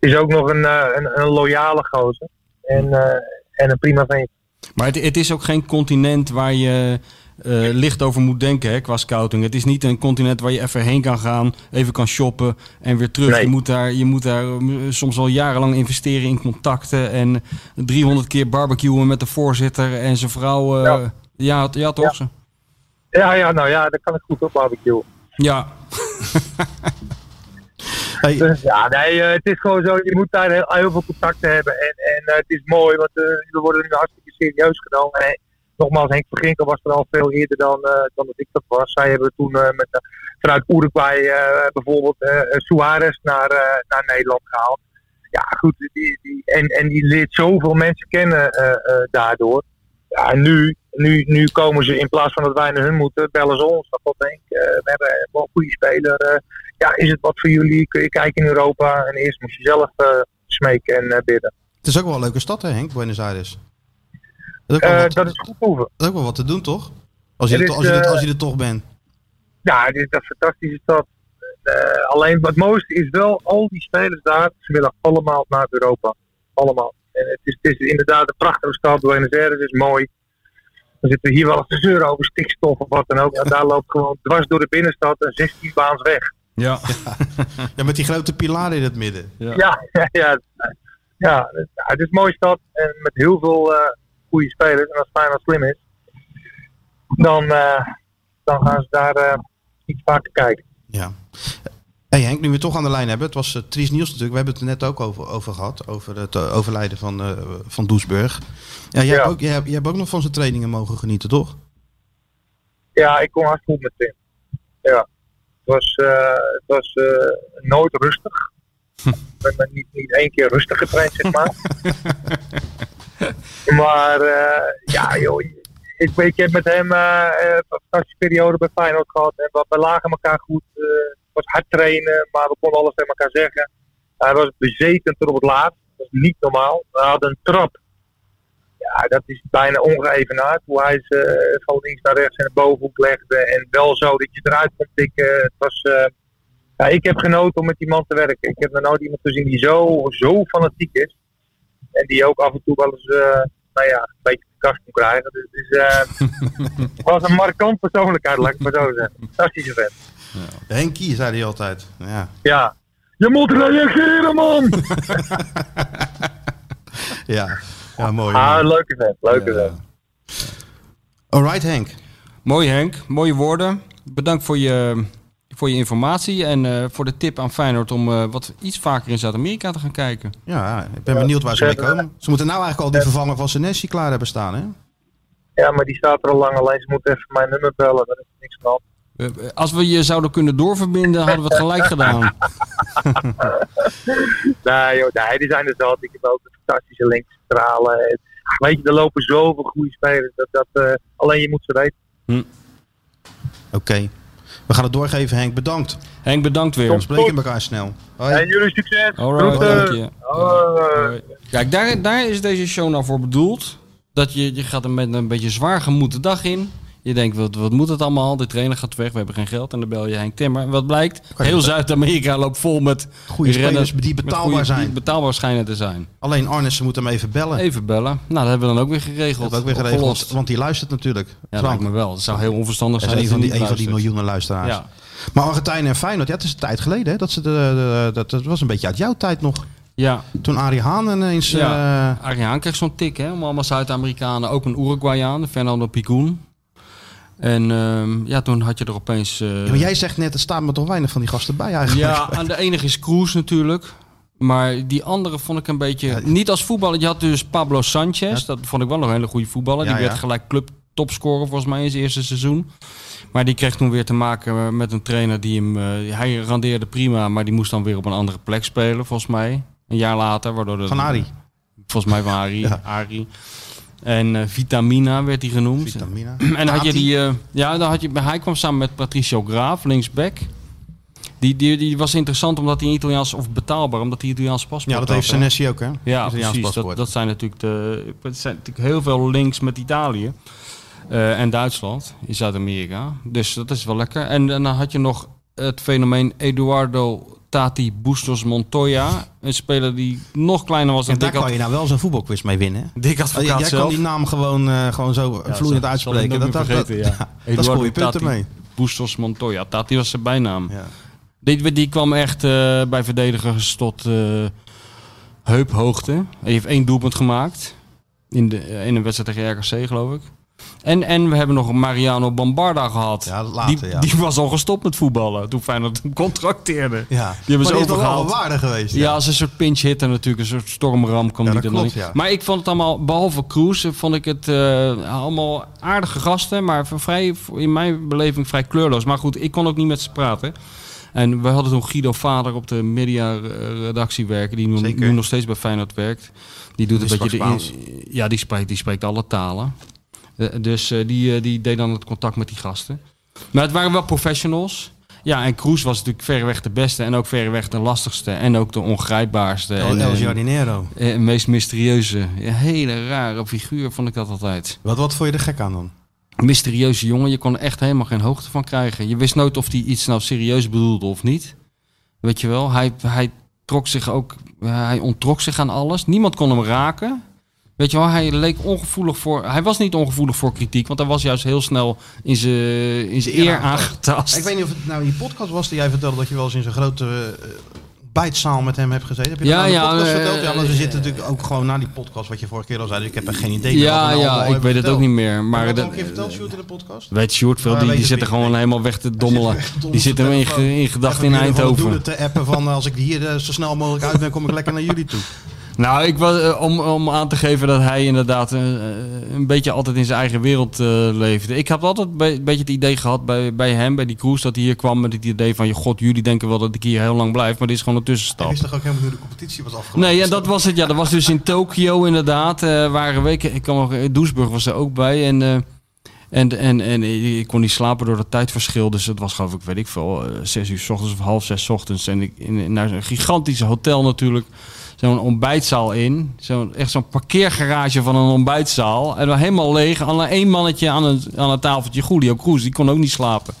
het is ook nog een, eh, een, een loyale gozer. En, eh, en een prima vent. Maar het, het is ook geen continent waar je eh, licht over moet denken hè, qua scouting. Het is niet een continent waar je even heen kan gaan, even kan shoppen en weer terug. Nee. Je moet daar, je moet daar soms al jarenlang investeren in contacten en 300 keer barbecuen met de voorzitter en zijn vrouw. Ja, ja, toch? Ja. Ja, ja, nou ja, daar kan ik goed op barbecue. Ja. Hey, Dus ja, nee, eh, het is gewoon zo, je moet daar heel, heel veel contacten hebben. En, en eh, het is mooi, want eh, we worden nu hartstikke serieus genomen. En, nogmaals, Henk Verginkel was er al veel eerder dan, eh, dan dat ik dat was. Zij hebben toen eh, met, eh, vanuit Uruguay eh, bijvoorbeeld Suarez naar, eh, naar Nederland gehaald. Ja, goed, die, die, en, en die leert zoveel mensen kennen eh, eh, daardoor. Ja, en nu, nu, nu komen ze in plaats van dat wij naar hun moeten, bellen ze ons. Dat denk ik, eh, we hebben wel een goede speler. eh, ja, is het wat voor jullie? Kun je kijken in Europa? En eerst moet je zelf eh, smeken en bidden. het is ook wel een leuke stad, hè, Henk, Buenos Aires. Dat is wat, dat is goed proeven. dat is ook wel wat te doen, toch? Als je, er, is, als, je er, als je er toch bent. Ja, dit is een fantastische stad. Eh, alleen het mooiste is wel, al die spelers daar, ze willen allemaal naar Europa. Allemaal. En het is, het is inderdaad een prachtige stad. Buenos Aires is mooi. Dan zitten we hier wel eens te zeuren over stikstof of wat dan ook. En daar loopt gewoon dwars door de binnenstad een 16 baans weg. Ja. Ja, met die grote pilaren in het midden. Ja. Ja, ja, ja. ja, het- is een mooie stad en met heel veel eh goede spelers. En als Feyenoord slim is, dan, eh, dan gaan ze daar eh, iets vaker kijken. Ja. Hey Henk, nu we het toch aan de lijn hebben. Het was uh, Tries Nieuws natuurlijk. We hebben het er net ook over, over gehad. Over het eh, overlijden van, eh van Doesburg. Ja, jij, Ja. Hebt ook, jij, hebt, jij hebt ook nog van zijn trainingen mogen genieten, toch? Ja, ik kon hard goed met Tim. Ja. Het was, het was nooit rustig. Ik ben maar niet, niet één keer rustig getraind, zeg maar. maar ja, joh. Ik, ik heb met hem een fantastische periode bij Feyenoord gehad. En we, we lagen elkaar goed. Was hard trainen, maar we konden alles tegen elkaar zeggen. Hij was bezeten tot op het laatst. Dat is niet normaal. We hadden een trap. Ja, dat is bijna ongeëvenaard. Hoe hij ze eh, van links naar rechts en de bovenhoek legde. En wel zo dat je eruit kon tikken. Het was, eh, ja, ik heb genoten om met die man te werken. Ik heb nog nooit iemand gezien die zo, zo fanatiek is. En die ook af en toe wel eens eh, nou ja, een beetje de kast kon krijgen. Dus het was een markant persoonlijkheid, laat ik maar zo zeggen. Fantastische vent. Henkie, zei hij altijd. Ja. Ja. Je moet reageren, man! Ja, ja mooi. ah, mooi. leuke vent, leuke Ja. vent. Alright Henk. Mooi Henk, mooie woorden. Bedankt voor je, voor je informatie en eh, voor de tip aan Feyenoord om eh, wat iets vaker in Zuid-Amerika te gaan kijken. Ja, ik ben benieuwd waar ze mee komen. Ze moeten nou eigenlijk al die vervanger van Senesi klaar hebben staan, hè? Ja, maar die staat er al lang. Alleen ze moeten even mijn nummer bellen. Daar is niks van. Eh, als we je zouden kunnen doorverbinden, hadden we het gelijk gedaan. Nee, joh, nee, die zijn er zat. Ik heb ook een fantastische linksstralen. Ach, Weet je, er lopen zoveel goede spelers. Dat, dat, eh, alleen je moet ze weten. Oké. We gaan het doorgeven, Henk. Bedankt. Henk, bedankt weer. We spreken elkaar snel. Hoi. En jullie succes. Alright, dank je. Hoi. Kijk, daar, daar is deze show nou voor bedoeld. Dat je, je gaat er met een beetje zwaar gemoed de dag in. Je denkt, wat, wat moet het allemaal? De trainer gaat weg, we hebben geen geld. En dan bel je Henk Timmer. En wat blijkt? Heel Zuid-Amerika loopt vol met Goede renners spelers die betaalbaar goede- zijn. Die betaalbaar schijnen te zijn. Alleen Arnissen moet hem even bellen. Even bellen. Nou, dat hebben we dan ook weer geregeld. Dat ook weer geregeld, Opgelost. want die luistert natuurlijk. Ja, Frank. lijkt me wel. Het zou heel onverstandig Dat zijn. is een van die, een van die miljoenen luisteraars. luistert. Maar Argentijn en Feyenoord, ja, het is een tijd geleden. Hè, dat, ze de, de- dat, dat was een beetje uit jouw tijd nog. Ja, Toen Arie Haan ineens... ja. ja. Ariaan kreeg zo'n tik, hè? Om allemaal Zuid-Amerikanen. Ook een Uruguayaan, Fernando Picoen. En ehm, ja, toen had je er opeens... eh, ja, maar jij zegt net, er staan me toch weinig van die gasten bij eigenlijk. Ja, aan de enige is Kroes natuurlijk. Maar die andere vond ik een beetje... niet als voetballer. Je had dus Pablo Sanchez. Dat vond ik wel nog een hele goede voetballer. Die werd gelijk club topscorer volgens mij in zijn eerste seizoen. Maar die kreeg toen weer te maken met een trainer die hem... eh, hij randeerde prima, maar die moest dan weer op een andere plek spelen volgens mij. Een jaar later. Waardoor de, Van Arie. Volgens mij van Arie. Ja. En eh, Vitamina werd hij genoemd. Vitamina. En had je die, eh, ja, dan had je, hij kwam samen met Patricio Graaf, linksback. Die, die, die was interessant omdat hij Italiaans, of betaalbaar, omdat hij Italiaans paspoort Ja, dat heeft? Senesi ook, hè? Ja, Italiaans precies. Dat, paspoort. dat zijn natuurlijk, de, het zijn natuurlijk heel veel links met Italië. Eh, en Duitsland in Zuid-Amerika. Dus dat is wel lekker. En, en dan had je nog het fenomeen Eduardo Tati Bustos Montoya. Een speler die nog kleiner was En dan daar Dick, kan je nou wel zo'n voetbalquiz mee winnen. Dick Oh, Advocaat Jij kan die naam gewoon, eh, gewoon zo Ja, vloeiend zal- uitspreken. Dat, dat, meer dat, vergeten, ja. ja, daar scoor je punten Tati mee. Bustos Montoya. Tati was zijn bijnaam. Ja. Die, die kwam echt eh, bij verdedigers tot eh, heuphoogte. Hij heeft één doelpunt gemaakt. In, de, eh, in een wedstrijd tegen RKC, geloof ik. En, en we hebben nog Mariano Bambarda gehad. Ja, later, die, ja. die was al gestopt met voetballen toen Feyenoord hem contracteerde. Ja. Die hebben ze toch wel overgehaald. waarde geweest. Ja, als een soort pinch hitter natuurlijk, een soort stormram kwam die er nog niet. Maar ik vond het allemaal, behalve eh, vond ik het eh, allemaal aardige gasten, maar vrij, in mijn beleving vrij kleurloos. Maar goed, ik kon ook niet met ze praten. En we hadden toen Guido Vader op de media-redactie werken, die nu, nog steeds bij Feyenoord werkt. Die doet Die een beetje de, ja, die spreekt, die spreekt alle talen. Eh, dus eh, die, eh, die deed dan het contact met die gasten. Maar het waren wel professionals. Ja, en Kroes was natuurlijk verreweg de beste en ook verreweg de lastigste en ook de ongrijpbaarste. El, en, El Jardinero. eh, meest mysterieuze. Hele rare figuur vond ik dat altijd. Wat, wat vond je er gek aan dan? Mysterieuze jongen, je kon er echt helemaal geen hoogte van krijgen. Je wist nooit of hij iets nou serieus bedoelde of niet. Weet je wel, hij, hij trok zich ook, hij onttrok zich aan alles. Niemand kon hem raken. Weet je wel, hij leek ongevoelig voor. Hij was niet ongevoelig voor kritiek, want hij was juist heel snel in zijn in zijn Eer aangetast. Ik weet niet of het nou in die podcast was die jij vertelde dat je wel eens in zo'n grote eh, bijtzaal met hem hebt gezeten. Heb je Ja, dat nou ja, podcast eh, verteld? Ja, want we eh, zitten natuurlijk ook gewoon na die podcast wat je vorige keer al zei. Dus ik heb er geen idee Ja, nou ja, ik weet het ook niet meer. Maar heb je dat, keer verteld, Sjoerd, in de podcast? weet Sjoerd veel, Maar die, die het zit er niet. gewoon helemaal weg te dommelen. Die zit hem in, in gedachten in Eindhoven. doelen te appen van als ik hier zo snel mogelijk uit ben, kom ik lekker naar jullie toe. Nou, ik was, eh, om, om aan te geven dat hij inderdaad eh, eh, een beetje altijd in zijn eigen wereld leefde. Ik heb altijd be- een beetje het idee gehad bij, bij hem, bij die cruise, dat hij hier kwam met het idee van... je god, jullie denken wel dat ik hier heel lang blijf, maar dit is gewoon een Hij tussenstap. wist toch ook helemaal hoe de competitie was afgelopen? Nee, ja, dat was het. Ja, dat was dus in Tokio inderdaad. eh waren weken. Ik kwam nog. Doesburg was er ook bij. En, en, en, en ik kon niet slapen door het tijdverschil. Dus het was geloof ik, weet ik veel, zes uur s ochtends of half zes 's ochtends. En ik in, naar zo'n gigantische hotel natuurlijk. Zo'n ontbijtzaal in. Zo'n, echt zo'n parkeergarage van een ontbijtzaal. En dan helemaal leeg. Alleen één mannetje aan een, aan een tafeltje. Julio Cruz, die kon ook niet slapen.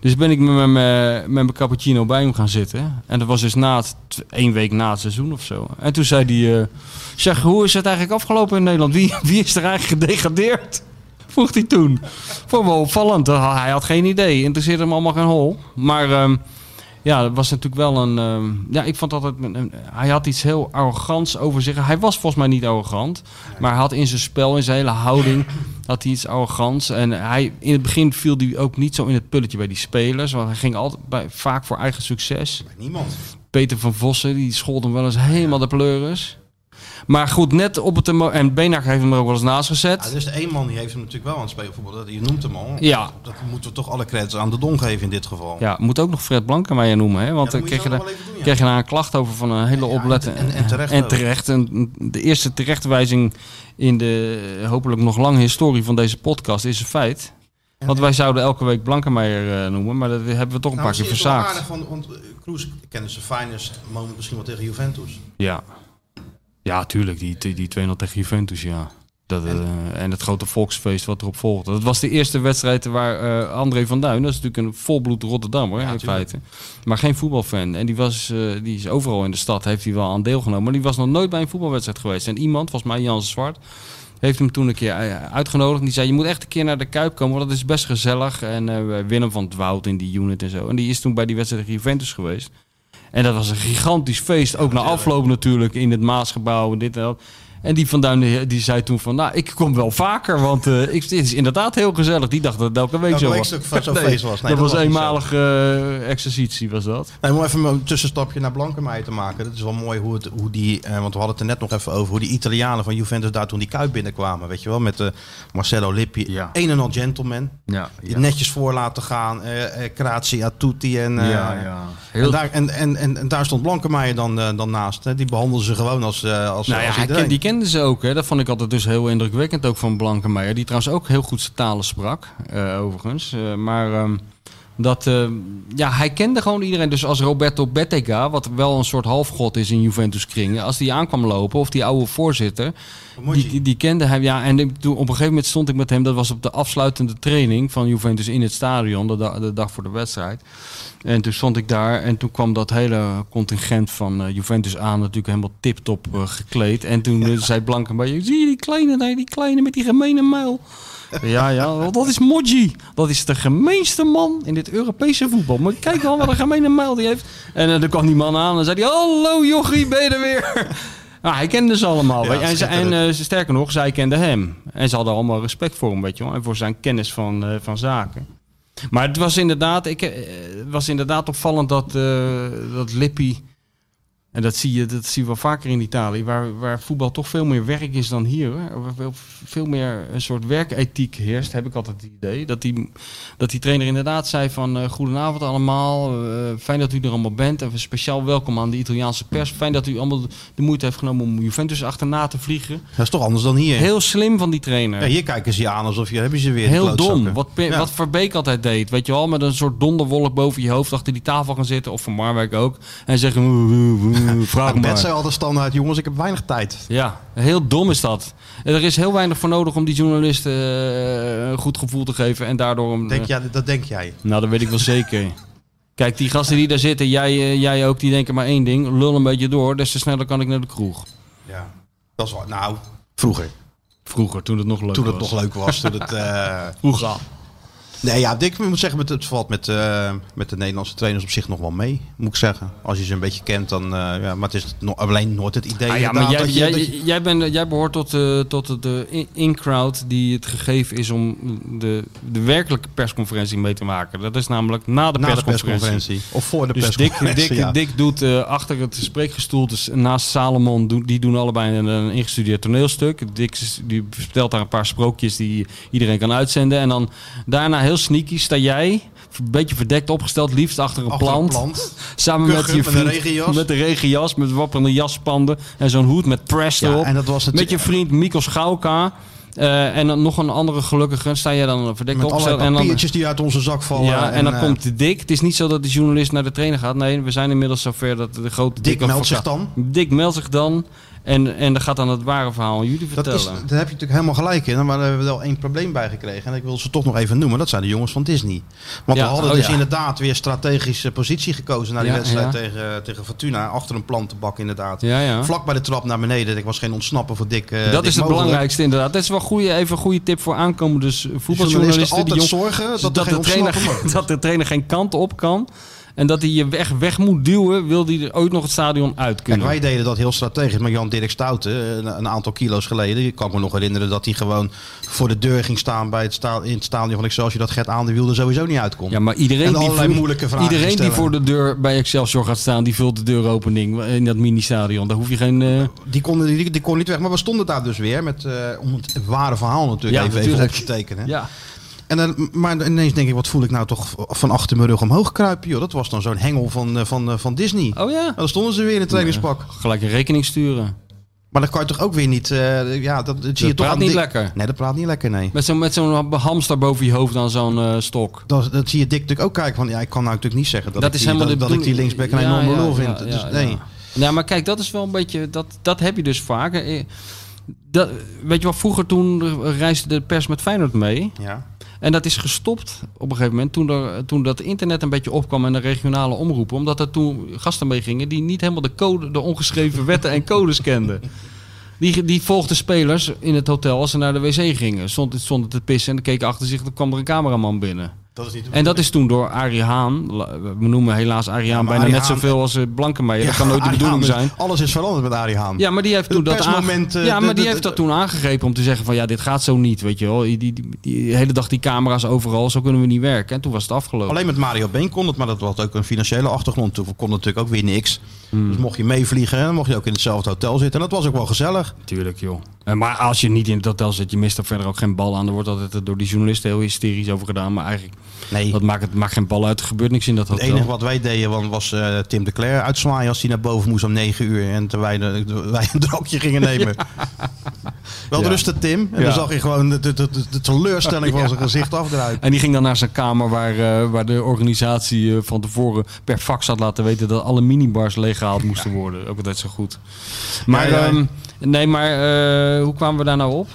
Dus ben ik met mijn, cappuccino bij hem gaan zitten. En dat was dus na het, één week na het seizoen of zo. En toen zei hij, eh, zeg, hoe is het eigenlijk afgelopen in Nederland? Wie, wie is er eigenlijk gedegradeerd? Vroeg hij toen. Vond wel opvallend. Hij had geen idee. Interesseerde hem allemaal geen hol. Maar ehm, ja, dat was natuurlijk wel een... ehm, ja, ik vond altijd... een- Hij had iets heel arrogants over zich. Hij was volgens mij niet arrogant. Maar hij had in zijn spel, in zijn hele houding... had hij iets arrogants. En hij, in het begin viel hij ook niet zo in het pulletje bij die spelers. Want hij ging altijd bij, vaak voor eigen succes. Niemand. Peter van Vossen, die schold hem wel eens helemaal de pleuris. Maar goed, net op het... En Benak heeft hem er ook wel eens naast gezet. Ja, dus de één man die heeft hem natuurlijk wel aan het spelen Je noemt hem al. Ja. Dat moeten we toch alle credits aan de Don geven in dit geval. Ja, moet ook nog Fred Blankenmeijer noemen. Hè? Want Ja, moet je daar, doen, ja. kreeg je daar een klacht over van een hele opletten. en- en terecht En terecht. En de eerste terechtwijzing in de hopelijk nog lange historie van deze podcast is een feit. Want wij zouden elke week Blankenmeijer eh, noemen, maar dat hebben we toch een Nou, paar keer verzaakt. aardig van, want eh, Kroes kennen ze finest moment misschien wel tegen Juventus. Ja. Ja, tuurlijk. Die, die, die 2-0 tegen Juventus, ja. Dat, en, en het grote volksfeest wat erop volgde. Dat was de eerste wedstrijd waar eh, André van Duin, dat is natuurlijk een volbloed Rotterdammer in tuurlijk. feite, maar geen voetbalfan. En die, was, eh, die is overal in de stad, heeft hij wel aan deelgenomen. Maar die was nog nooit bij een voetbalwedstrijd geweest. En iemand, volgens mij Jan Zwart, heeft hem toen een keer eh, uitgenodigd. Die zei, je moet echt een keer naar de Kuip komen, want dat is best gezellig. En eh Willem van het Woud in die unit en zo. En die is toen bij die wedstrijd tegen Juventus geweest. En dat was een gigantisch feest. Ook na afloop natuurlijk in het Maasgebouw en dit en dat. En die Van Duinen die zei toen van, nou, ik kom wel vaker, want eh, ik, dit is inderdaad heel gezellig. Die dacht dat het elke week Elke zo week was. zo- zo'n feest was. Nee, dat, dat was eenmalige eh, exercitie, was dat. Nee, om even een tussenstapje naar Blankenmeijer te maken. Dat is wel mooi hoe, het, hoe die, eh, want we hadden het er net nog even over, hoe die Italianen van Juventus daar toen die kuip binnenkwamen. Weet je wel, met Marcelo Lippi. Ja. Een en al gentleman. Ja, Netjes voor laten gaan. eh eh, grazie a tutti. En, eh, Heel En, daar, en, en, en, en daar stond Blankenmeijer dan, dan naast. Hè. Die behandelden ze gewoon als, eh als, Nou ja, als iedereen. ken- die ze ook. Hè. Dat vond ik altijd dus heel indrukwekkend ook van Blankenmeijer. Die trouwens ook heel goed zijn talen sprak, eh, overigens. Eh, maar ehm, dat, eh, ja, hij kende gewoon iedereen. Dus als Roberto Bettega, wat wel een soort halfgod is in Juventus kringen. Als die aankwam lopen, of die oude voorzitter. Die, die, die kende hem, ja. En toen, op een gegeven moment stond ik met hem. Dat was op de afsluitende training van Juventus in het stadion. De, da- de dag voor de wedstrijd. En toen stond ik daar en toen kwam dat hele contingent van eh, Juventus aan, natuurlijk helemaal tip-top eh, gekleed. En toen zei Blankenberg, zie je die kleine daar, die kleine met die gemene muil? Ja, ja, dat is Moggi. Dat is de gemeenste man in dit Europese voetbal. Maar kijk wel wat een gemene muil die heeft. En eh, dan kwam die man aan en zei hij, hallo jochie, ben je er weer? Nou, hij kende ze allemaal. Ja. En, ze- eh, sterker nog, zij kenden hem. En ze hadden allemaal respect voor hem, weet je wel. En voor zijn kennis van, eh, van zaken. Maar het was inderdaad, ik, eh, was inderdaad opvallend dat, eh, dat Lippi... En dat zie je, dat zie je wel vaker in Italië, waar, waar voetbal toch veel meer werk is dan hier. Waar Veel, veel meer een soort werkethiek heerst, heb ik altijd het idee. Dat die, dat die trainer inderdaad zei van eh, goedenavond allemaal, eh, fijn dat u er allemaal bent. En speciaal welkom aan de Italiaanse pers. Fijn dat u allemaal de moeite heeft genomen om Juventus achterna te vliegen. Dat is toch anders dan hier. Heel slim van die trainer. Ja, hier kijken ze je aan alsof je, hebben ze weer. Heel dom. Wat, Pe- Ja. wat Verbeek altijd deed. Weet je wel, met een soort donderwolk boven je hoofd achter die tafel gaan zitten. Of Van Marwijk ook. En zeggen, "Woe, woe, woe, vraag maar. zei altijd standaard, jongens, ik heb weinig tijd. Ja, heel dom is dat. Er is heel weinig voor nodig om die journalisten eh, een goed gevoel te geven. En daardoor. Denk eh, jij, dat denk jij. nou, dat weet ik wel zeker. Kijk, die gasten die daar zitten, jij, eh, jij ook, die denken maar één ding. Lul een beetje door, des te sneller kan ik naar de kroeg. Ja. Dat is wel, nou, vroeger. Vroeger, toen het nog leuk Toen was. het nog leuk was. Toen het, Vroeger. Nee, ja, ik moet zeggen, met, het valt met, eh, met de Nederlandse trainers op zich nog wel mee, moet ik zeggen. Als je ze een beetje kent, dan, eh, ja, maar het is no- alleen nooit het idee Ah, ja, maar inderdaad jij, dat je- jij, dat je- jij, bent, jij behoort tot, eh, tot de in- in-crowd die het gegeven is om de, de werkelijke persconferentie mee te maken. Dat is namelijk na de na de persconferentie. Of voor de Dus Dick, persconferentie, Dick, ja. Dick doet achter het spreekgestoelte s- naast Salomon, die doen allebei een, een ingestudeerd toneelstuk. Dick die vertelt daar een paar sprookjes die iedereen kan uitzenden. En dan daarna heel sneaky sta jij, een beetje verdekt opgesteld, liefst achter een Achter een plant. Samen met je met vriend. regenjas. Met de regenjas, met wapperende jaspanden en zo'n hoed met press Ja, erop. en dat was Met natuurlijk je vriend Mikos Schauka. eh, en dan nog een andere gelukkige. Sta je dan verdekt met opgesteld. En dan, die uit onze zak vallen. ja, en, dan eh, komt de Dick. Het is niet zo dat de journalist naar de trainer gaat. Nee, we zijn inmiddels zover dat de grote Dick op meldt zich dan. Dick meldt zich dan. En, en dan gaat dan het ware verhaal aan jullie Dat vertellen. is, daar heb je natuurlijk helemaal gelijk in. Maar daar hebben we wel één probleem bij gekregen. En ik wil ze toch nog even noemen. Dat zijn de jongens van Disney. Want Ja, we hadden oh dus ja. inderdaad weer strategische positie gekozen naar die Ja, wedstrijd tegen, tegen Fortuna. Achter een plantenbak inderdaad. Vlak bij de trap naar beneden. Ik was geen ontsnappen voor Dick. eh, dat is het mogelijk. belangrijkste inderdaad. Dat is wel goeie, even een goede tip voor aankomende dus Journalisten voetbaljournalisten. altijd jong- zorgen dat, dat, er de trainer, dat de trainer geen kant op kan. En dat hij je weg, weg moet duwen, wil hij er ooit nog het stadion uit Kijk, kunnen. wij deden dat heel strategisch. Maar Jan Dirk Stouten, een, een aantal kilo's geleden, ik kan me nog herinneren dat hij gewoon voor de deur ging staan bij het sta, in het stadion van Excelsior. Dat Gert aan de wiel er sowieso niet uitkomt. Ja, maar iedereen, En die, voor, moeilijke vragen iedereen die voor de deur bij Excelsior gaat staan, die vult de deuropening in dat mini-stadion. Daar hoef je geen... eh, Die kon, die, die kon niet weg. Maar we stonden daar dus weer met, eh, om het ware verhaal natuurlijk Ja, even, even natuurlijk. op te tekenen. ja. En dan, maar ineens denk ik, wat voel ik nou toch van achter mijn rug omhoog kruipen? Joh. Dat was dan zo'n hengel van, eh, van, eh, van Disney. Oh ja? Nou, dan stonden ze weer in het trainingspak. Gelijk een rekening sturen. Maar dan kan je toch ook weer niet... eh, ja, dat, dat zie je Dat toch praat niet lekker. Nee, dat praat niet lekker, nee. Met zo'n met zo'n hamster boven je hoofd aan zo'n eh, stok. Dat, dat zie je Dick natuurlijk ook kijken van... Ja, ik kan nou natuurlijk niet zeggen dat, Dat ik, is die, helemaal dat, de dat ik die linksback een Ja, enorme ja, lul ja, vind. ja, dus, ja. nee. Ja, maar kijk, dat is wel een beetje... Dat, dat heb je dus vaak. Dat, weet je wel, vroeger toen reisde de pers met Feyenoord mee. Ja. En dat is gestopt op een gegeven moment toen, er, toen dat internet een beetje opkwam en de regionale omroepen. Omdat er toen gasten mee gingen die niet helemaal de, code, de ongeschreven wetten en codes kenden. Die, die volgden spelers in het hotel als ze naar de wc gingen. Stond, stonden te pissen en keken achter zich, dan kwam er een cameraman binnen. Dat is niet En dat is toen door Arie Haan, we noemen helaas Arie Haan bijna Arie net Haan- zoveel als eh, Blankenmeijer. Dat kan nooit de Arie bedoeling Haan, zijn. Alles is veranderd met Arie Haan. Ja, maar die heeft toen dat aange- eh, Ja, maar die heeft dat toen aangegrepen om te zeggen van ja, dit gaat zo niet, weet je wel. Die, die, die, die hele dag die camera's overal, zo kunnen we niet werken. En toen was het afgelopen. Alleen met Mario Been kon het, maar dat had ook een financiële achtergrond. Toen kon natuurlijk ook weer niks. Hmm. Dus mocht je meevliegen, dan mocht je ook in hetzelfde hotel zitten. En dat was ook wel gezellig. Tuurlijk, joh. Eh, Maar als je niet in het hotel zit, je mist er verder ook geen bal aan. Er wordt altijd door die journalisten heel hysterisch over gedaan. Maar eigenlijk, Nee, dat maakt, het maakt geen bal uit. Er gebeurt niks in dat het hotel. enige wat wij deden was, eh, Tim de Cler uitzwaaien als hij naar boven moest om 9 uur. En terwijl wij, een drankje gingen nemen. Wel Ja. rustig Tim. En Ja. dan zag je gewoon de, de, de, de teleurstelling van zijn gezicht afdruipen. En die ging dan naar zijn kamer waar, eh, waar de organisatie eh, van tevoren per fax had laten weten dat alle minibars leeggehaald moesten worden. Ook altijd zo goed. Maar, ehm, nee, maar hoe kwamen we daar nou op?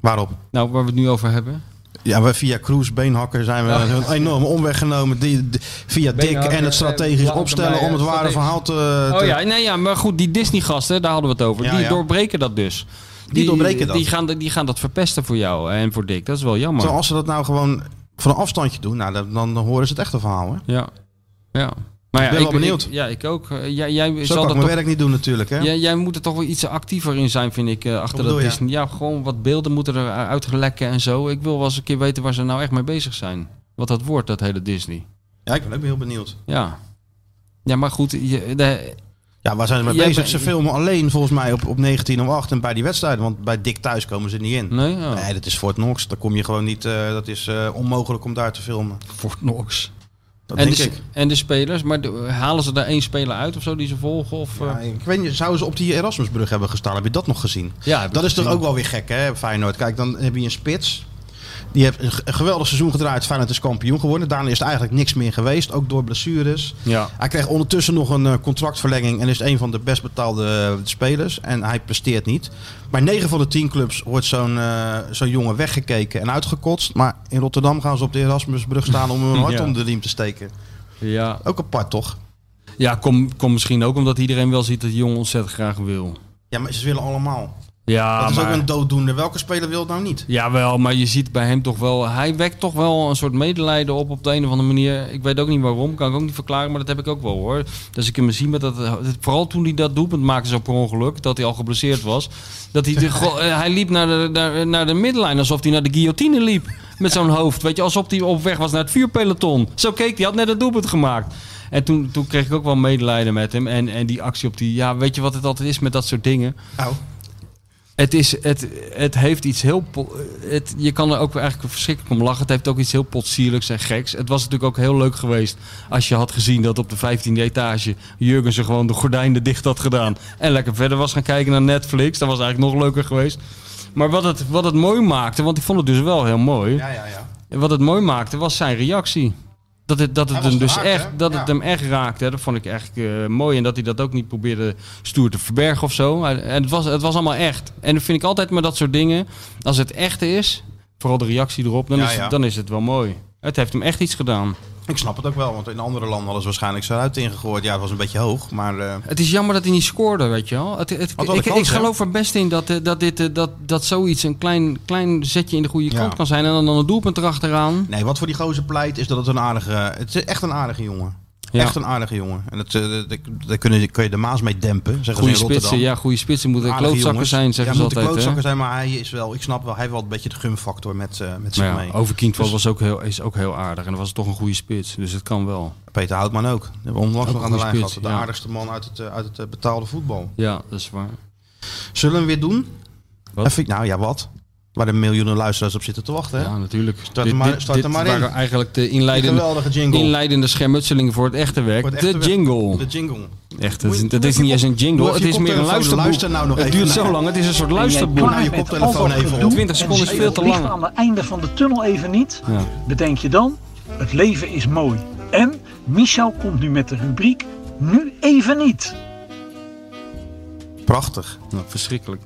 Waarop? Nou, waar we het nu over hebben. Ja, we via Kroes, Beenhakker zijn we een enorme omweg genomen. Die, die- via Dick en het strategisch eh, opstellen om het ware strategisch. verhaal te... Oh ja, nee, ja, maar goed, die Disney-gasten, daar hadden we het over. Ja, die ja. doorbreken dat dus. Die doorbreken dat. Die gaan, die gaan dat verpesten voor jou en voor Dick. Dat is wel jammer. Terwijl als ze dat nou gewoon van een afstandje doen, nou, dan, dan horen ze het echte verhaal. Hè? Ja. ja. Maar ja, ben wel benieuwd. ik- ja, ik ook. Eh, Jij, jij, Zo zal kan ik dat mijn toch, werk niet doen natuurlijk. Hè? jij, jij moet er toch wel iets actiever in zijn, vind ik, eh, achter dat? Disney. Ja, gewoon wat beelden moeten er uitlekken en zo. Ik wil wel eens een keer weten waar ze nou echt mee bezig zijn. Wat dat wordt, dat hele Disney. Ja, ik ben ook heel benieuwd. Ja. Ja, maar goed, je, de, Ja, waar zijn ze mee bezig? bent- Ze filmen alleen volgens mij op, op 19 om 8 en bij die wedstrijden. Want bij Dick thuis komen ze niet in. nee, oh. Nee, dat is Fort Knox. Daar kom je gewoon niet. eh, dat is onmogelijk om daar te filmen. Fort Knox. Dat En denk de, ik. en de spelers, maar de- halen ze daar één speler uit of zo die ze volgen? Of, Ja, eh? ik weet niet, zouden ze op die Erasmusbrug hebben gestaan? Heb je dat nog gezien? Ja, dat is toch ook wel weer gek, hè, Feyenoord. Kijk, dan heb je een spits. Die heeft een, geweldig seizoen gedraaid. Feyenoord is kampioen geworden. Daarna is er eigenlijk niks meer geweest. Ook door blessures. Ja. Hij kreeg ondertussen nog een eh, contractverlenging. En is een van de best betaalde eh, spelers. En hij presteert niet. Maar 9 van de 10 clubs wordt zo'n eh, zo'n jongen weggekeken en uitgekotst. Maar in Rotterdam gaan ze op de Erasmusbrug staan om een hart Ja. onder de riem te steken. Ja, Ook apart, toch? ja kom, kom misschien ook omdat iedereen wel ziet dat die jongen ontzettend graag wil. Ja, maar ze willen allemaal. Ja, dat is maar, ook een dooddoener. Welke speler wil het nou niet? Jawel, maar je ziet bij hem toch wel... Hij wekt toch wel een soort medelijden op op de een of andere manier. Ik weet ook niet waarom, kan ik ook niet verklaren, maar dat heb ik ook wel hoor. Dus ik hem zie met dat... Vooral toen hij dat doelpunt maakte zo per ongeluk, dat hij al geblesseerd was. Dat hij, de, eh, hij liep naar de, naar, naar de middenlijn alsof hij naar de guillotine liep. Met zo'n hoofd, weet je, alsof hij op weg was naar het vuurpeloton. Zo keek hij, had net het doelpunt gemaakt. En toen, toen kreeg ik ook wel medelijden met hem. En, en die actie op die... Ja, weet je wat het altijd is met dat soort dingen? Nou, Het, is, het, het heeft iets heel. Het, je kan er ook eigenlijk verschrikkelijk om lachen. Het heeft ook iets heel potsierlijks en geks. Het was natuurlijk ook heel leuk geweest. als je had gezien dat op de 15e etage. Jurgensen gewoon de gordijnen dicht had gedaan. en lekker verder was gaan kijken naar Netflix. Dat was eigenlijk nog leuker geweest. Maar wat het, wat het mooi maakte. want ik vond het dus wel heel mooi. ja, ja, ja. En wat het mooi maakte was zijn reactie. Dat het, dat het hem dus echt, hè? dat Ja. het hem echt raakte. hè. Dat vond ik echt eh, mooi. En dat hij dat ook niet probeerde stoer te verbergen of zo. En het was, het was allemaal echt. En dat vind ik altijd met dat soort dingen. Als het echt is, vooral de reactie erop, dan, Ja, is. Het, dan is het wel mooi. Het heeft hem echt iets gedaan. Ik snap het ook wel, want in andere landen hadden ze waarschijnlijk zijn ruit ingegooid. Ja, het was een beetje hoog, maar eh, Het is jammer dat hij niet scoorde, weet je wel. Het, het, ik, kans, geloof er best in dat, eh, dat, dit, eh, dat, dat zoiets een klein, klein zetje in de goede Ja. kant kan zijn. En dan, dan een doelpunt erachteraan. nee, wat voor die gozer pleit is dat het een aardige, het is echt een aardige jongen. Ja. Echt een aardige jongen. En dat, eh, dat- daar kunnen, kun je de Maas mee dempen, Goede spitsen, ja, goede spitsen moeten klootzakken zijn, zeggen ja, ze altijd. klootzakken zijn, maar hij is wel, ik snap wel, hij heeft wel een beetje de gumfactor met, eh met zich Maar mee. ja, Overkindveld Dus- was ook heel, is ook heel aardig. En dat was toch een goede spits. Dus het kan wel. Peter Houtman ook. Hebben we onlangs nog aan de lijn spits, gehad. De ja. aardigste man uit het, eh, uit het betaalde voetbal. Ja, dat is waar. Zullen we weer doen? Wat? Even, nou ja, wat? Waar de miljoenen luisteraars op zitten te wachten. Hè? Ja, natuurlijk. Start er maar- start er maar in. waren eigenlijk de inleidende, geweldige jingle. inleidende schermutselingen voor het echte werk. Het de werk. jingle. De jingle. Echt, dat is, Doe- dat is niet eens een jingle. Het is meer een luisterboek. Luister nou nog het even duurt zo lang. Het is een soort luisterboek. Nou, je koptelefoon even op. gedoe 20 seconden is veel te het lang. aan het einde van de tunnel even niet? Ja. Bedenk je dan, het leven is mooi. En Michel komt nu met de rubriek Nu even niet. Prachtig. Nou, verschrikkelijk.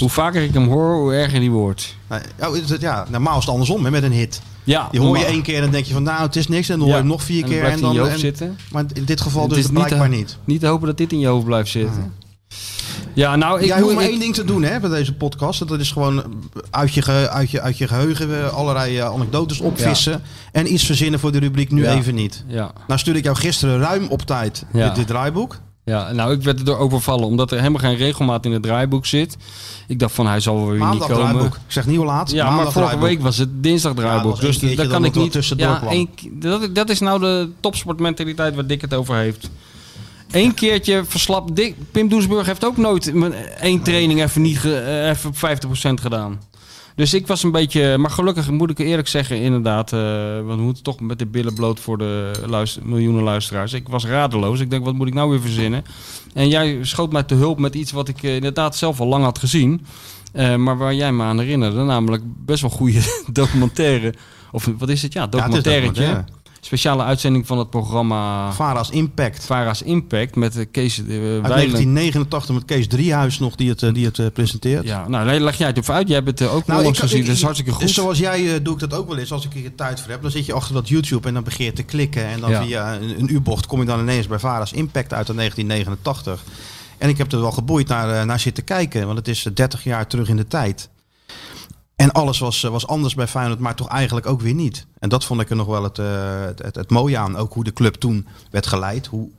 Hoe vaker ik hem hoor, hoe erger die wordt. Nou, oh, is het, ja, normaal is het andersom hè, met een hit. Ja, Die hoor je één keer en dan denk je van nou het is niks. En dan hoor je hem nog vier En dan keer. En dan, je hoofd en- zitten. Maar in dit geval Het dus is niet blijkbaar te- niet. Niet te hopen dat dit in je hoofd blijft zitten. Ja, nou, ik Jij hoeft maar ik- één ding te doen hè, bij deze podcast. Dat is gewoon uit je, ge- uit je, uit je geheugen eh, allerlei eh, anekdotes opvissen. En iets verzinnen voor de rubriek nu Ja. even niet. Ja. Nou stuurde ik jou gisteren ruim op tijd dit, dit draaiboek. Ja, nou, ik werd erdoor overvallen omdat er helemaal geen regelmaat in het draaiboek zit. Ik dacht van, hij zal wel weer Maandag niet komen. draaiboek. Ik zeg niet hoe laat. Ja, maar vorige draaiboek. week was het dinsdag draaiboek. dus dat kan ik niet. tussendoor Ja, dat, dat is nou de topsportmentaliteit waar Dick het over heeft. Eén keertje verslapt. Dick, Pim Doesburg heeft ook nooit één training even, niet ge- eh, even op 50% gedaan. Dus ik was een beetje. Maar gelukkig moet ik eerlijk zeggen, inderdaad. eh, want we moeten toch met de billen bloot voor de luister, miljoenen luisteraars. Ik was radeloos. Ik denk, wat moet ik nou weer verzinnen? En jij schoot mij te hulp met iets wat ik eh, inderdaad zelf al lang had gezien. Eh, maar waar jij me aan herinnerde, namelijk best wel goede documentaire. Of wat is het? Ja, Ja, het documentaire. Speciale uitzending van het programma Vara's Impact. Vara's Impact met de Kees eh, Uit Weiland. 1989 met Kees Driehuis nog die het, eh, die het eh, presenteert. Ja, nou leg jij het even uit. Jij hebt het eh, ook Nou, ik- gezien. ik- dat is hartstikke goed. Dus zoals jij eh, doe ik dat ook wel eens als ik hier tijd voor heb. Dan zit je achter dat YouTube en dan begin je te klikken. En dan Ja. via een, een U-bocht kom je dan ineens bij Vara's Impact uit de 1989. En ik heb er wel geboeid naar, eh, naar zitten kijken. Want het is eh, 30 jaar terug in de tijd. En alles was, eh, was anders bij Feyenoord, maar toch eigenlijk ook weer niet. En dat vond ik er nog wel het, eh, het, het, mooie aan. Ook hoe de club toen werd geleid. Hoe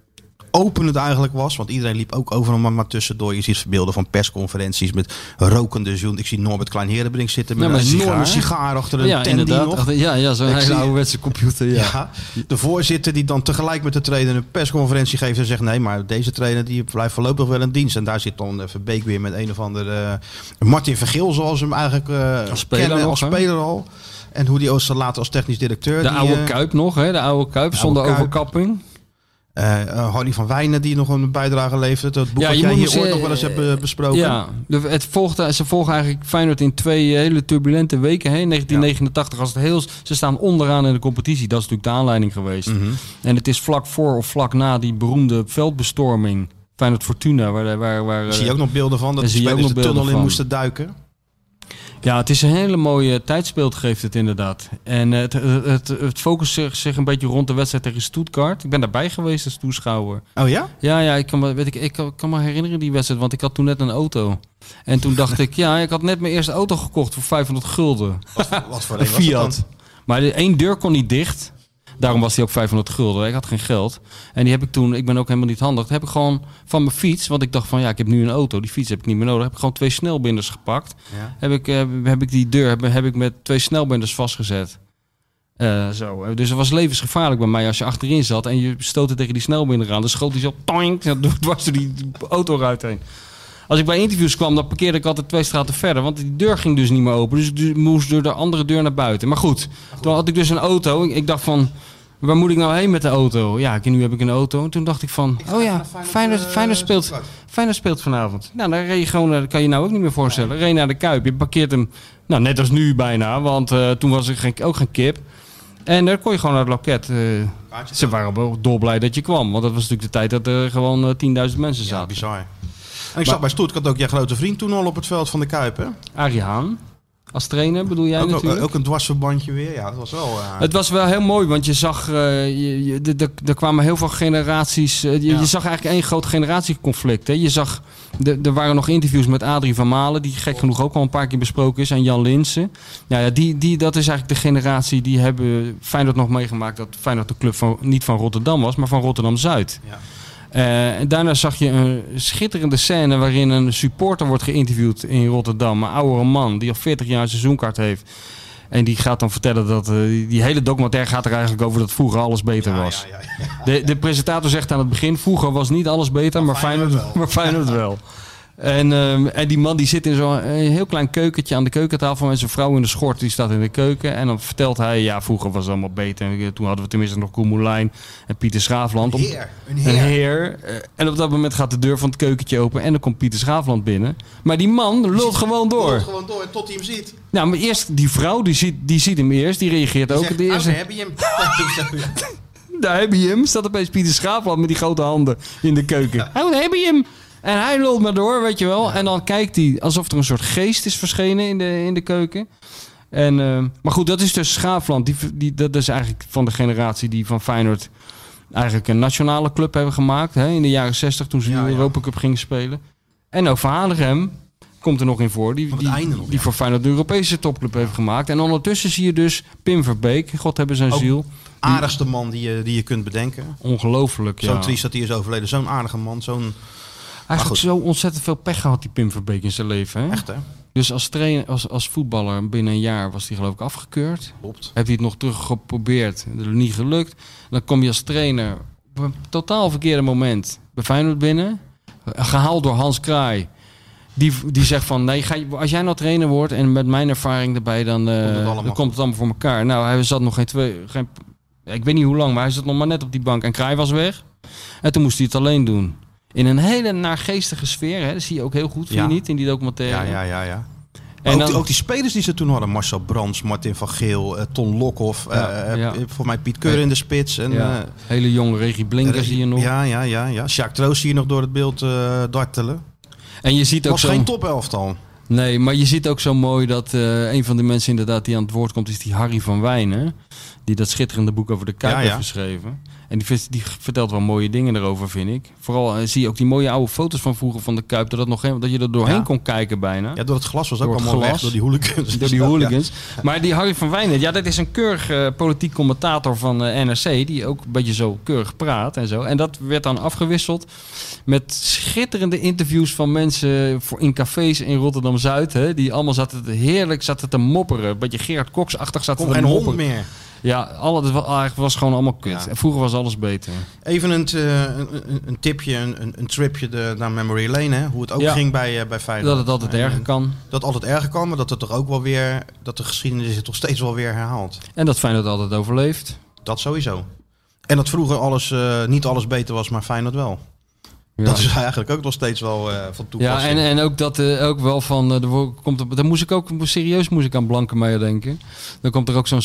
open het eigenlijk was. Want iedereen liep ook overal maar, maar tussendoor. Je ziet beelden van persconferenties met rokende joen. Ik zie Norbert Klein-Herenbrink zitten met Ja, een een enorme sigaar. achter een ja, inderdaad. nog. Ja, ja zo'n hele ouderwetse computer. Ja. Ja. de voorzitter die dan tegelijk met de trainer een persconferentie geeft en zegt nee, maar deze trainer die blijft voorlopig wel in dienst. En daar zit dan eh, Verbeek weer met een of andere eh, Martin Vergeel zoals hem eigenlijk eh Als speler kennen als speler al. En hoe die ook later als technisch directeur. De die, oude Kuip nog, hè? De oude Kuip zonder Kuip. overkapping. Eh, eh, Harry van Wijnen die nog een bijdrage levert. Het boek Ja, wat jij hier eens, ooit eh, nog wel eens hebt eh, besproken. Ja, het volgt, ze volgen eigenlijk Feyenoord in twee eh, hele turbulente weken. Hè? In 1989 was het heel... Ze staan onderaan in de competitie. Dat is natuurlijk de aanleiding geweest. Mhm. En het is vlak voor of vlak na die beroemde veldbestorming. Feyenoord Fortuna. Waar, waar, waar, zie je ook nog beelden van dat de spelers de tunnel in moesten duiken. Ja, het is een hele mooie tijdsbeeld, geeft het inderdaad. En het, het, het, het focust zich, zich een beetje rond de wedstrijd tegen Stuttgart. Ik ben daarbij geweest als toeschouwer. Oh ja? Ja, ja ik, kan me, weet ik, ik kan- kan me herinneren die wedstrijd, want ik had toen net een auto. En toen dacht ik, ja, ik had net mijn eerste auto gekocht voor 500 gulden. Wat voor Een? Fiat. Maar de één deur kon niet dicht. Daarom was die ook 500 gulden. Ik had geen geld. En die heb ik toen, ik ben ook helemaal niet handig. Dat heb ik gewoon van mijn fiets, want ik dacht van ja, ik heb nu een auto. Die fiets heb ik niet meer nodig. Heb ik gewoon twee snelbinders gepakt. Ja. Heb, ik, eh, heb ik die deur heb, heb ik met twee snelbinders vastgezet. Eh, zo. Dus het was levensgevaarlijk bij mij als je achterin zat en je stootte tegen die snelbinder aan. Dan schoot hij zo toink, dwars door die autoruit heen. Als ik bij interviews kwam, dan parkeerde ik altijd twee straten verder. Want die deur ging dus niet meer open. Dus ik du- moest door de andere deur naar buiten. Maar goed, toen had ik dus een auto. Ik, ik dacht van, waar moet ik nou heen met de auto? Ja, ik- nu heb ik een auto. En toen dacht ik van, oh ja, Feyenoord, eh, Feyenoord, speelt, Feyenoord speelt vanavond. Nou, dan reed je gewoon, eh, dat kan je nou ook niet meer voorstellen. Reed naar de Kuip. Je parkeert hem, nou net als nu bijna. Want eh, toen was er geen, ook geen kip. En daar kon je gewoon naar het loket. eh, ze waren wel dolblij dat je kwam. Want dat was natuurlijk de tijd dat er gewoon eh, 10.000 mensen Ja, zaten. bizar. En ik zag bij Stuttgart ook jouw grote vriend toen al op het veld van de Kuip, hè? Arie Haan, als trainer bedoel jij Ook, ook, natuurlijk. ook een dwarsverbandje weer. Ja, dat was wel... eh, Het was wel heel mooi, want je zag, eh, je, je- de- de- er kwamen heel veel generaties. eh, je, Ja. je zag eigenlijk één groot generatieconflict. Hè. Je zag, er waren nog interviews met Adrie van Malen, die gek genoeg ook al een paar keer besproken is, en Jan Linsen. Ja, ja die, die, dat is eigenlijk de generatie die hebben Feyenoord nog meegemaakt dat Feyenoord de club van, niet van Rotterdam was, maar van Rotterdam Zuid. Ja. En daarna zag je een schitterende scène waarin een supporter wordt geïnterviewd in Rotterdam. Een oudere man die al 40 jaar een seizoenkaart heeft. En die gaat dan vertellen dat eh, die, hele documentaire gaat er eigenlijk over dat vroeger alles beter ja, was. ja, ja, ja. De, de presentator zegt aan het begin, vroeger was niet alles beter, maar, Feyenoord Feyenoord, wel. maar Feyenoord wel. En, ehm, en die man die zit in zo'n eh, heel klein keukentje aan de keukentafel met zijn vrouw in de schort. Die staat in de keuken. En dan vertelt hij, ja vroeger was het allemaal beter. En, eh, toen hadden we tenminste nog Koen Moulijn en Pieter Schaafland. Op- Heer, een een heer. Eh, En op dat moment gaat de deur van het keukentje open en dan komt Pieter Schaafland binnen. Maar die man lult gewoon door. Loopt gewoon door tot hij hem ziet. Nou, maar eerst die vrouw, die ziet, die ziet hem eerst, die reageert ook. Zegt, de oh, eerste, daar heb je hem. daar heb je hem. Staat opeens Pieter Schaafland met die grote handen in de keuken. Oh, daar heb je hem. En hij lult maar door, weet je wel. En dan kijkt hij alsof er een soort geest is verschenen in de, in de keuken. En, eh, maar goed, dat is dus Schaafland. Die, die, dat is eigenlijk van de generatie die van Feyenoord eigenlijk een nationale club hebben gemaakt. Hè, in de jaren 60 toen ze Ja, de. Europa Cup gingen spelen. En ook Hanegem komt er nog in voor. Die, die, einde nog, die ja. voor Feyenoord de Europese topclub heeft gemaakt. En ondertussen zie je dus Pim Verbeek. God hebben zijn Ook ziel. Aardigste man die je, die je kunt bedenken. Ongelooflijk, Zo ja. triest dat hij is overleden. Zo'n aardige man. Zo'n... Hij heeft zo ontzettend veel pech gehad, die Pim Verbeek, in zijn leven. Hè? Echt hè? Dus als, trainer, als, als voetballer binnen een jaar was hij geloof ik afgekeurd. Klopt. Heb hij het nog terug geprobeerd, dat is niet gelukt. Dan kom je als trainer op een totaal verkeerde moment bij Feyenoord binnen. Gehaald door Hans Kraai. Die, die zegt van, nee, ga als jij nou trainer wordt en met mijn ervaring erbij, dan, eh, allemaal dan goed. komt het allemaal voor elkaar. Nou, hij zat nog geen twee, geen, ik weet niet hoe lang, maar hij zat nog maar net op die bank en Kraai was weg. En toen moest hij het alleen doen. In een hele naargeestige sfeer, hè? dat zie je ook heel goed, vind je niet, in die documentaire. Ja, ja, ja, ja. En ook, dan- die, ook die spelers die ze toen hadden. Marcel Brands, Martin van Geel, eh, Ton Lokhoff. Ja, eh, eh, ja. Voor mij Piet Keur in de spits. En, Ja. Hele jonge Regie Blinker zie je nog. Ja, ja, ja. ja. Sjaak Troost zie je nog door het beeld dartelen. En je ziet ook was geen topelftal. Nee, maar je ziet ook zo mooi dat een van de mensen inderdaad die aan het woord komt, is die Harry van Wijnen. Die dat schitterende boek over de Kuip Ja, heeft ja. geschreven. En die, die vertelt wel mooie dingen erover, vind ik. Vooral eh, zie je ook die mooie oude foto's van vroeger van de Kuip. Dat, het nog, dat je er doorheen Ja. kon kijken bijna. Ja, door het glas was ook Door allemaal weg glas. door die hooligans. Door die hooligans. Maar die Harry van Wijnen, ja, dat is een keurig eh, politiek commentator van eh, NRC. Die ook een beetje zo keurig praat en zo. En dat werd dan afgewisseld met schitterende interviews van mensen voor, in cafés in Rotterdam-Zuid. hè, Die allemaal zaten te- heerlijk zaten te mopperen. Een beetje Gerard Koks-achtig zaten Kon te geen mopperen. hond meer. Ja, alle, het was, gewoon allemaal kut. Ja. Vroeger was alles beter. Even een, eh, een, een- tipje, een, een- tripje de, naar Memory Lane. Hè? Hoe het ook Ja. ging bij, eh, bij Feyenoord. Dat het altijd En, erger eh, kan. Dat het altijd erger kan, maar dat het toch ook wel weer... Dat de geschiedenis zich toch steeds wel weer herhaalt. En dat Feyenoord altijd overleeft. Dat sowieso. En dat vroeger alles, niet alles beter was, maar Feyenoord wel. Ja. Dat is eigenlijk ook nog steeds wel eh, van Ja, toepassing. en, en ook dat eh, ook wel van. er wo- komt er, daar moest ik ook serieus moest ik aan Blankenmeijer denken. Dan komt er ook zo'n.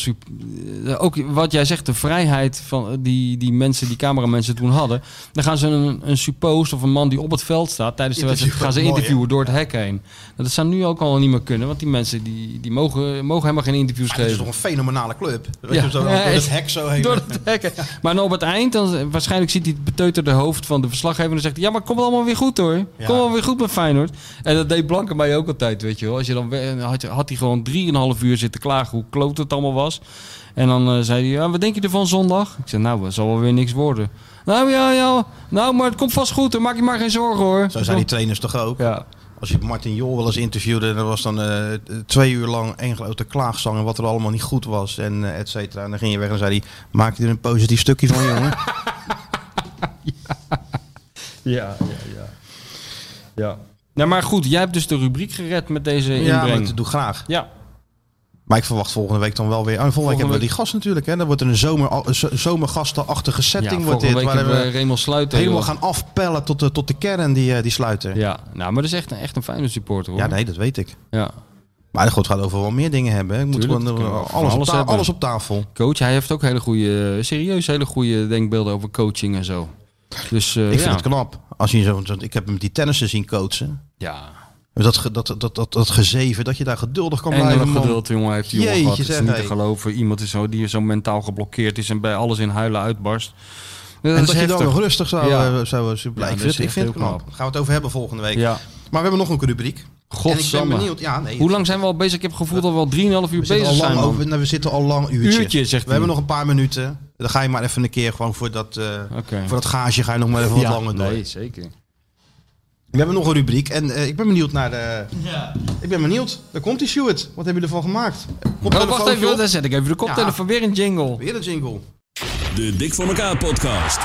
Ook wat jij zegt, de vrijheid van die, die mensen, die cameramensen toen hadden. Dan gaan ze een, een suppost of een man die op het veld staat tijdens de wedstrijd. gaan ze Mooi, interviewen door het hek heen. Nou, Dat zou nu ook al niet meer kunnen, want die mensen die, die mogen, mogen helemaal geen interviews het is geven. toch een fenomenale club. Ja. je zo Ja, door het hek zo heen... Door het. Maar dan op het eind, dan, waarschijnlijk ziet hij het beteuterde hoofd van de verslaggever. En dan zegt ja, maar het komt allemaal weer goed hoor. Komt allemaal weer goed met Feyenoord. En dat deed Blanken mij ook altijd, weet je wel. Als je dan, dan had, had hij gewoon drieënhalf uur zitten klagen hoe kloot het allemaal was. En dan eh, zei hij, ja, wat denk je ervan zondag? Ik zei, nou, het zal wel weer niks worden. Nou ja, ja, nou, maar het komt vast goed hoor. Maak je maar geen zorgen hoor. Zo zijn die trainers toch ook? Ja. Als je Martin Jol wel eens interviewde, dan was dan eh, twee uur lang één grote klaagzang en wat er allemaal niet goed was en eh, et cetera. En dan ging je weg en zei hij, maak je er een positief stukje van, jongen? Ja, ja, ja. Ja. Nou, maar goed, jij hebt dus de rubriek gered met deze ja, inbreng. dat doe ik graag. Ja, Maar ik verwacht volgende week dan wel weer. Oh, volgende, week hebben we die gast natuurlijk. Hè. Dan wordt er een zomer, een zomergastenachtige setting. ja wordt dit, week waar we Raymond Sluiter. helemaal joh. gaan afpellen tot de, tot de kern die, eh, die sluiten. Ja. Ja, nou, maar dat is echt een, echt een fijne supporter hoor. nee, dat weet ik. Ja. Maar goed, het gaat over wel meer dingen hebben. Ik moet gewoon eh, alles, alles alles op tafel. Coach, hij heeft ook hele goede, serieus hele goede denkbeelden over coaching en zo. Dus eh, Ik vind ja. het knap. Als je zo, ik heb hem die tennissen zien coachen. Ja. Dat, dat, dat, dat, dat gezeven, dat je daar geduldig kan En blijven. geduld, jongen, heeft die jongen Jeetje, gehad. Het is niet te geloven. Iemand is zo, die zo mentaal geblokkeerd is en bij alles in huilen uitbarst. Dat En dat je dan nog rustig zou, Ja. eh, zou, zou blijven. dat ik vind, ik echt vind het knap. knap. Daar gaan we het over hebben volgende week. Ja. Maar we hebben nog een rubriek. Godsamme. benieuwd. Ja, nee, Hoe lang zijn we al bezig? Ik heb het gevoel dat we al 3,5 uur we bezig zijn. over, nou, we zitten al lang uurtje. Uurtje, zegt We hij. hebben nog een paar minuten. Dan ga je maar even een keer gewoon voor dat, eh, Oké. voor dat gaasje ga je nog maar even wat Ja, langer door. Nee, zeker. We hebben nog een rubriek en eh, ik ben benieuwd naar de... Ik ben benieuwd. Daar komt die Stuart. Wat heb je ervan gemaakt? Oh, wacht even, op. dan zet ik even de koptelefoon. Weer een jingle. Weer een jingle. De Dik voor elkaar podcast.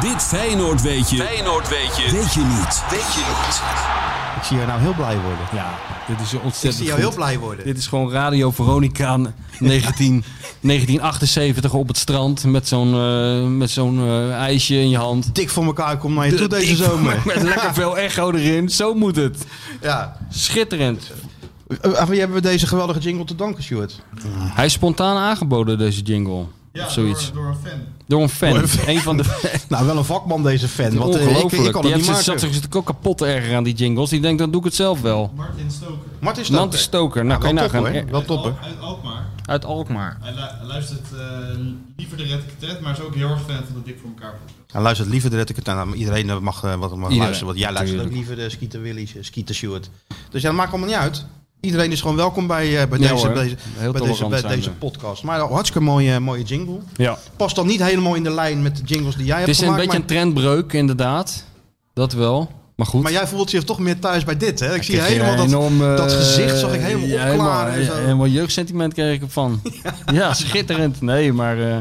Dit Feyenoord weet je. Feyenoord weet je. Weet je niet. Weet je niet. Ik zie jou nou heel blij worden. Ja, dit is Ik ontzettend zie jou heel goed. blij worden. Dit is gewoon Radio Veronica 19, 1978 op het strand met zo'n eh, met zo'n eh, ijsje in je hand. Dik voor elkaar komt naar je toe deze zomer. Met lekker veel echo erin. Zo moet het. Ja. Schitterend. Aan wie hebben we deze geweldige jingle te danken, Stuart? Hij is spontaan aangeboden, deze jingle. of zoiets. Door, een fan. Door een fan. Door een fan. Een van de Nou, wel een vakman deze fan. Want eh, ik, Ongelooflijk. ik kan die het niet zat zich ook kapot te ergeren aan die jingles. Die denkt, dan doe ik het zelf wel. Martin Stoker. Martin Stoker. Nou, kan je wel top nagaan. hoor. Wel top hoor. Uit Alkmaar. Hij, lu- luistert eh, liever de Red Tet, maar is ook heel erg fan van de Dik voor elkaar. Hij luistert liever de Red maar Iedereen eh, mag, wat mag luisteren. Want jij luistert ook liever de Skeeter Willies, eh, Skeeter Stewart. Dus ja, dat maakt allemaal niet uit. Iedereen is gewoon welkom bij, eh, bij, Ja, deze, hoor. deze, Heel bij deze, bij deze podcast. Maar een hartstikke mooie, mooie jingle. Ja. Past dan niet helemaal in de lijn met de jingles die jij Het hebt is een gemaakt. beetje een trendbreuk, inderdaad. Dat wel. Maar goed. maar, jij voelt je toch meer thuis bij dit, hè? Ik zie helemaal dat, enorm, eh, dat gezicht zag ik helemaal ja, opklaren. en helemaal, zo. helemaal jeugdsentiment kreeg ik ervan. ja. schitterend. Nee, maar eh,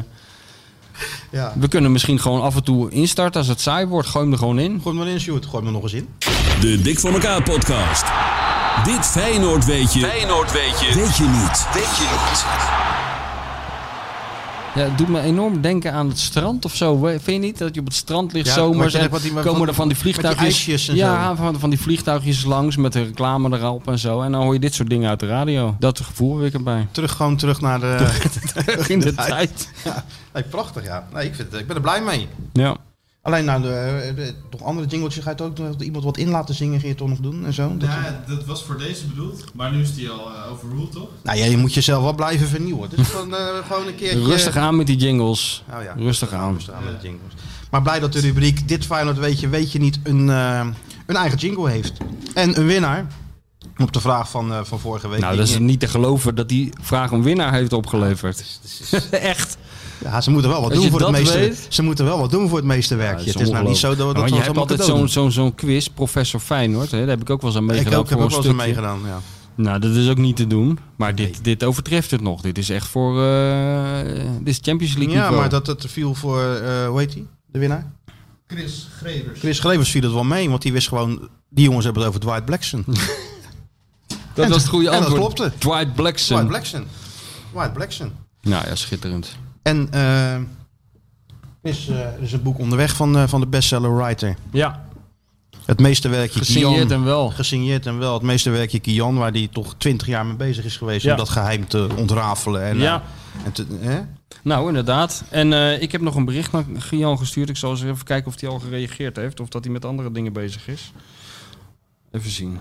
Ja. we kunnen misschien gewoon af en toe instarten als het saai wordt. Gooi hem er gewoon in. Gooi hem maar in, Sjoerd. Gooi hem er nog eens in. De Dik voor elkaar podcast. Dit Feyenoord weet je. Feyenoord weet je. Weet je niet. Weet je niet. Ja, het doet me enorm denken aan het strand of zo. Vind je niet dat je op het strand ligt Ja, zomers en die- komen van- er van die met die vliegtuigjes... en ja, van, van die vliegtuigjes langs met de reclame erop en zo. En dan hoor je dit soort dingen uit de radio. Dat gevoel heb ik erbij. Terug, gewoon terug naar de... Terug in de tijd. Ja, nee, prachtig, ja. Nee, ik, vind het, ik ben er blij mee. Ja. Alleen nou, de, de- toch andere jingletjes ga je toch ook nog iemand wat in laten zingen, ga je toch nog doen en zo? Dat- Ja, dat was voor deze bedoeld, maar nu is die al eh, overruled, toch? Nou ja, je moet jezelf wel blijven vernieuwen. Dus gewoon, eh, gewoon een keertje... Rustig aan met die jingles. Oh ja, Rustig aan. Rustig aan met de jingles. Maar blij dat de rubriek Dit Feyenoord weet je, weet je niet een, eh, een eigen jingle heeft. En een winnaar. Op de vraag van, eh, van vorige week. Nou, dat is niet te geloven dat die vraag een winnaar heeft opgeleverd. Echt. Ja, ze moeten wel wat Als doen voor het dat meeste. weet- Ze moeten wel wat doen voor het meeste werkje. het is nou niet zo dat we dat je hebt altijd zo'n zo'n zo'n quiz, professor Feyenoord. Hè? Daar heb ik ook wel eens aan Ik meegedaan. ook, heb voor ook wel een eens aan stukje. meegedaan, ja. Nou, dat is ook niet te doen. Maar dit, dit overtreft het nog. Dit is echt voor... eh, dit is Champions League Ja, niveau. maar dat het viel voor, eh hoe heet die, de winnaar? Chris Grevers. Chris Grevers viel het wel mee, want die wist gewoon, die jongens hebben het over Dwight Blackson. Dat En was het goede en dat antwoord. klopte. Dwight Blackson. Dwight Blackson. Dwight Blackson. Nou ja, schitterend. En eh, er is, eh, er is een boek onderweg van, eh, van de bestseller writer. Ja, Het meeste werkje gesigneerd Kian. en wel. Gesigneerd en wel. Het meeste werkje Kian, waar die toch twintig jaar mee bezig is geweest Ja. om dat geheim te ontrafelen. En, Ja. eh, en te, hè? Nou, inderdaad. En eh, ik heb nog een bericht naar Gian gestuurd. Ik zal eens even kijken of hij al gereageerd heeft. Of dat hij met andere dingen bezig is. Even zien.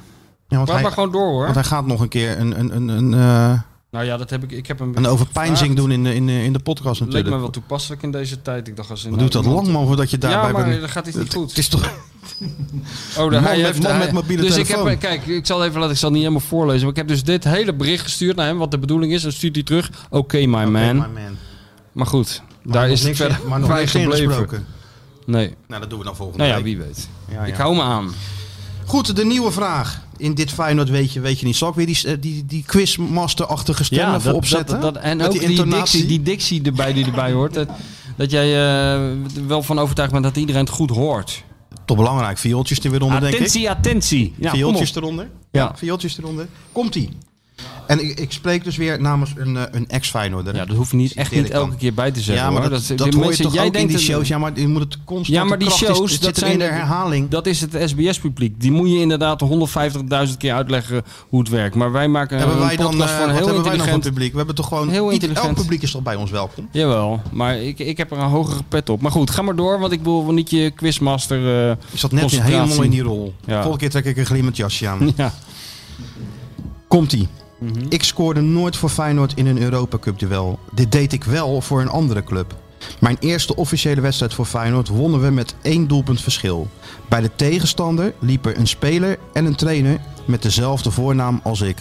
Ja, want, Maar, hij, maar gewoon door hoor. want hij gaat nog een keer een, een, een, een, eh, Nou ja, dat heb ik. Ik heb een overpijnzing gevraagd. doen in de, in de, in de podcast Leek natuurlijk. me wel toepasselijk in deze tijd. Ik dacht als Wat doet dat lang man voordat je daarbij Ja, maar bent? dan gaat iets niet goed. Het is toch... Oh, de, hij heeft, man met mobiele dus telefoon. ik heb, kijk, ik zal even laten, ik zal niet helemaal voorlezen. Maar ik heb dus dit hele bericht gestuurd naar hem, wat de bedoeling is. Dan stuurt hij terug, oké my man. my man. Maar goed, Maar daar is niks- verder maar nog niks gebleven. ingesproken. Nee, Nou, dat doen we dan volgende nou ja, week. wie weet. Ja, Ik hou me aan. Goed, de nieuwe vraag. In dit Feyenoord weet je, weet je niet. Zal ik weer die, eh, die, die quizmaster-achtige stem Ja, even dat, opzetten? dat, dat, en Met ook die die, dictie, die dictie erbij die erbij hoort. Dat, dat jij eh, er wel van overtuigd bent dat iedereen het goed hoort. Toch belangrijk. Viooltjes er weer onder, denk ik. attentie, attentie. Ja, Viooltjes eronder. Ja. Viooltjes eronder. Komt-ie. En ik, ik spreek dus weer namens een, eh, een ex-Feyenoorder. Ja, dat hoef je niet, echt niet dan. elke keer bij te zeggen. Ja, maar hoor. dat, dat, hoor mensen- toch jij ook in denkt die shows. Ja, maar je moet het constant Ja, maar die is- shows, dat zijn de herhaling. Dat is het SBS-publiek. Die moet je inderdaad 150.000 keer uitleggen hoe het werkt. Maar wij maken hebben een wij dan, podcast eh, voor een heel dan intelligent... publiek? We hebben toch gewoon... Heel intelligent. Elk publiek is toch bij ons welkom? Jawel, maar ik, ik heb er een hogere pet op. Maar goed, ga maar door, want ik wil niet je quizmaster... eh, Ik zat net helemaal in die rol. Ja. Volgende keer trek ik een glimmend jasje aan. ja. Komt-ie. Mhm. Ik scoorde nooit voor Feyenoord in een Europa Cup duel. Dit deed ik wel voor een andere club. Mijn eerste officiële wedstrijd voor Feyenoord wonnen we met één doelpunt verschil. Bij de tegenstander liepen een speler en een trainer met dezelfde voornaam als ik.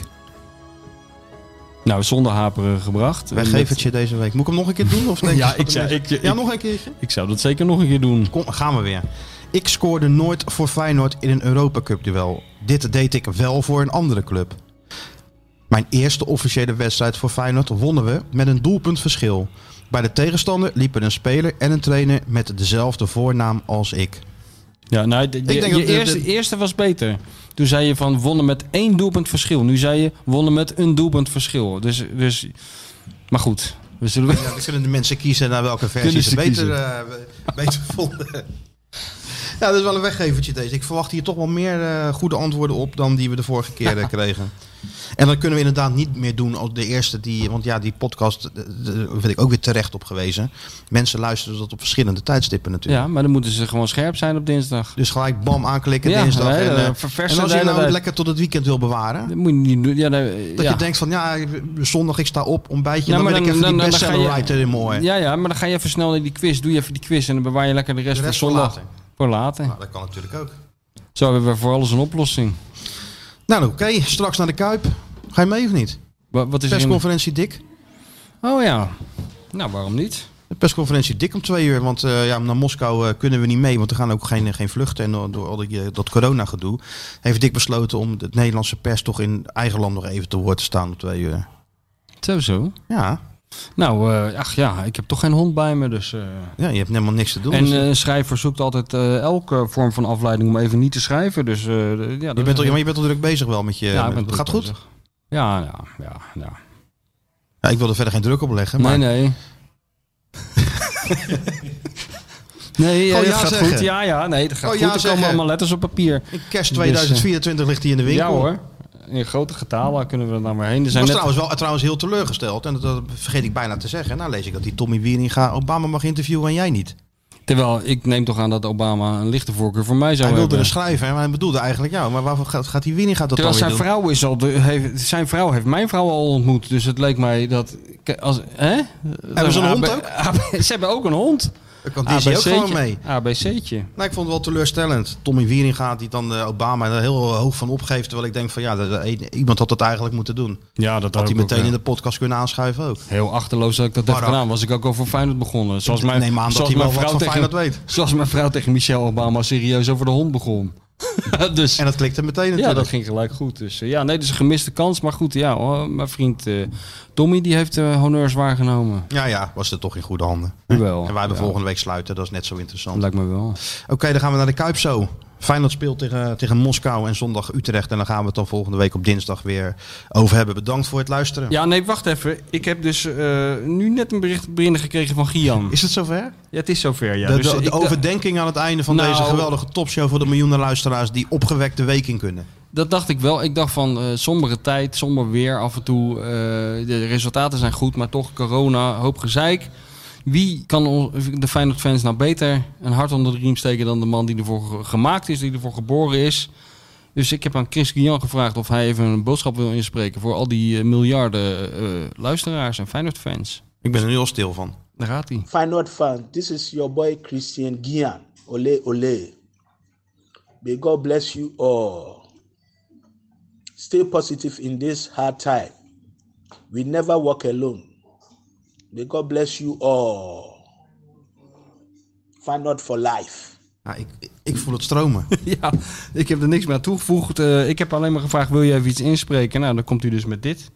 Nou, zonder haperen gebracht. Wij geven het je deze week. Moet ik hem nog een keer doen? Of denk Ja, ik zou- ik- ik- ja, nog een keertje. Ik zou dat zeker nog een keer doen. Kom, gaan we weer. Ik scoorde nooit voor Feyenoord in een Europa Cup duel. Dit deed ik wel voor een andere club. Mijn eerste officiële wedstrijd voor Feyenoord wonnen we met een doelpunt verschil. Bij de tegenstander liepen een speler en een trainer met dezelfde voornaam als ik. Ja, nou, de, de- denk je de- eerste, de- eerste was beter. Toen zei je van wonnen met één doelpunt verschil. Nu zei je wonnen met een doelpunt verschil. Dus, dus maar goed, we zullen... Ja, dan kunnen de mensen kiezen naar welke versie ze ze beter, eh, beter vonden. Ja, dat is wel een weggevertje deze. Ik verwacht hier toch wel meer eh, goede antwoorden op dan die we de vorige keer eh, kregen. En dan kunnen we inderdaad niet meer doen als de eerste die... Want ja, die podcast, eh, daar werd ik ook weer terecht op gewezen. Mensen luisteren dat op verschillende tijdstippen natuurlijk. Ja, maar dan moeten ze gewoon scherp zijn op dinsdag. Dus gelijk bam aanklikken Ja, dinsdag. nee, en, eh, eh, en als je nou lekker tot het weekend wil bewaren... Dat moet je niet doen. Ja, nee, Dat ja. je denkt van, ja, zondag ik sta op, ontbijtje... Ja, dan maar ben ik dan- even die dan- dan bestseller writer in mooi. Ja, ja, maar dan ga je even snel naar die quiz. Doe je even die quiz en dan bewaar je lekker de rest, De rest van voor zondag. later. Voor later. Nou, dat kan natuurlijk ook. Zo hebben we voor alles een oplossing. Nou, oké. Straks naar de Kuip. Ga je mee of niet? Wa- Wat is in... Persconferentie dik. Oh ja. Nou, waarom niet? De persconferentie dik om twee uur. Want eh, ja, naar Moskou eh, kunnen we niet mee. Want er gaan ook geen, geen vluchten. En door, door al die, eh, dat corona-gedoe heeft Dick besloten om de Nederlandse pers toch in eigen land nog even te woord te staan om twee uur. Zo zo. Ja, Nou, eh, ach ja, ik heb toch geen hond bij me, dus... eh. ja je hebt helemaal niks te doen. En Dus, eh, een schrijver zoekt altijd eh, elke vorm van afleiding om even niet te schrijven. Dus, eh, ja, je, bent al, maar je bent al druk bezig wel met je... Ja, met- het gaat goed? bezig. Ja, ja, ja, ja. Ja, ik wil er verder geen druk op leggen. Maar Nee, nee. nee, ja, het ja gaat zeggen. goed. Ja, ja, nee, dat gaat Oh, goed. ja er komen allemaal letters op papier. in kerst Dus, 2024 ligt hij in de winkel. Ja hoor. In grote getalen kunnen we er dan weer heen. Er zijn was net... trouwens, wel, trouwens heel teleurgesteld. En dat, dat vergeet ik bijna te zeggen. Nou lees ik dat die Tommy Wieringa Obama mag interviewen en jij niet. Terwijl ik neem toch aan dat Obama een lichte voorkeur voor mij zou Hij wilde hebben. er schrijven, maar hij bedoelde eigenlijk jou. Maar waarvoor gaat, gaat die Wieringa dat Terwijl dan zijn doen? vrouw, is al de, heeft, zijn vrouw heeft mijn vrouw al ontmoet. Dus het leek mij dat... Als, hè? Hebben ze een hond ook? Ze hebben ook een hond. Dan kan Disney ook gewoon mee. ABC'tje. Nou, ik vond het wel teleurstellend. Tommy Wieringa die dan eh, Obama er heel hoog van opgeeft. Terwijl ik denk van ja, dat- dat- iemand had dat eigenlijk moeten doen. Ja, dat Had hij meteen ook, in de podcast kunnen aanschuiven ook. Heel achterloos dat ik dat heb gedaan. Was ik ook al voor Feyenoord begonnen. Zoals mijn, neem aan dat hij wel mijn wat vrouw van tegen, Feyenoord weet. Zoals mijn vrouw tegen Michelle Obama serieus over de hond begon. dus, En dat klikte meteen ja, natuurlijk. dat ging gelijk goed. Dus eh, ja, nee, is een gemiste kans. Maar goed, ja, hoor, mijn vriend eh, Tommy die heeft eh honneurs waargenomen. Ja, ja, was het toch in goede handen. Wel. En wij hebben ja, volgende week sluiten, dat is net zo interessant. Lijkt me wel. Oké, dan gaan we naar de Kuip zo. Feyenoord speelt tegen, tegen Moskou en zondag Utrecht. En dan gaan we het dan volgende week op dinsdag weer over hebben. Bedankt voor het luisteren. Ja, nee, wacht even. Ik heb dus eh, nu net een bericht binnengekregen van Gian. Is het zover? Ja, het is zover, ja. de Dus de, overdenking aan het einde van Nou- deze geweldige topshow voor de miljoenen luisteraars die opgewekt de week in kunnen. Dat dacht ik wel. Ik dacht van eh sombere tijd, somber weer af en toe. eh, de resultaten zijn goed, maar toch corona, hoop gezeik. Wie kan de Feyenoord-fans nou beter een hart onder de riem steken dan de man die ervoor ge- gemaakt is, die ervoor geboren is? Dus ik heb aan Chris Guillan gevraagd of hij even een boodschap wil inspreken voor al die eh, miljarden eh, luisteraars en Feyenoord-fans. Ik ben er nu al stil van. Daar gaat hij. Feyenoord fan, this is your boy Christian Gian. Ole ole. May God bless you all. Stay positive in this hard time. We never walk alone. May God bless you all. Feyenoord for life. Ja, ik, ik voel het stromen. Ja, ik heb er niks meer aan toegevoegd. Eh, ik heb alleen maar gevraagd, wil je even iets inspreken? Nou, dan komt u dus met dit.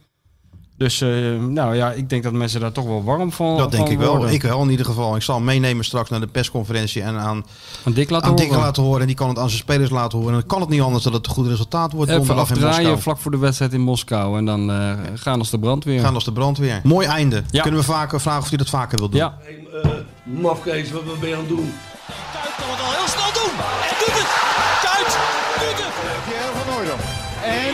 Dus, eh, nou ja, ik denk dat mensen daar toch wel warm van Dat denk van ik wel. worden. Ik wel in ieder geval. Ik zal hem meenemen straks naar de persconferentie en aan, Aan Dick laten aan horen. Dick laten horen. En die kan het aan zijn spelers laten horen. En dan kan het niet anders dat het een goed resultaat wordt Even afdraaien vlak voor de wedstrijd in Moskou. En dan eh, gaan als de brandweer. Gaan als de brandweer. Mooi einde. Ja. Kunnen we vaker vragen of hij dat vaker wil doen? Ja, Mafkees, wat ben je aan het doen? Kuit kan het al heel snel doen. En doet het. Kuit doet het. Pierre van Hooydonk. En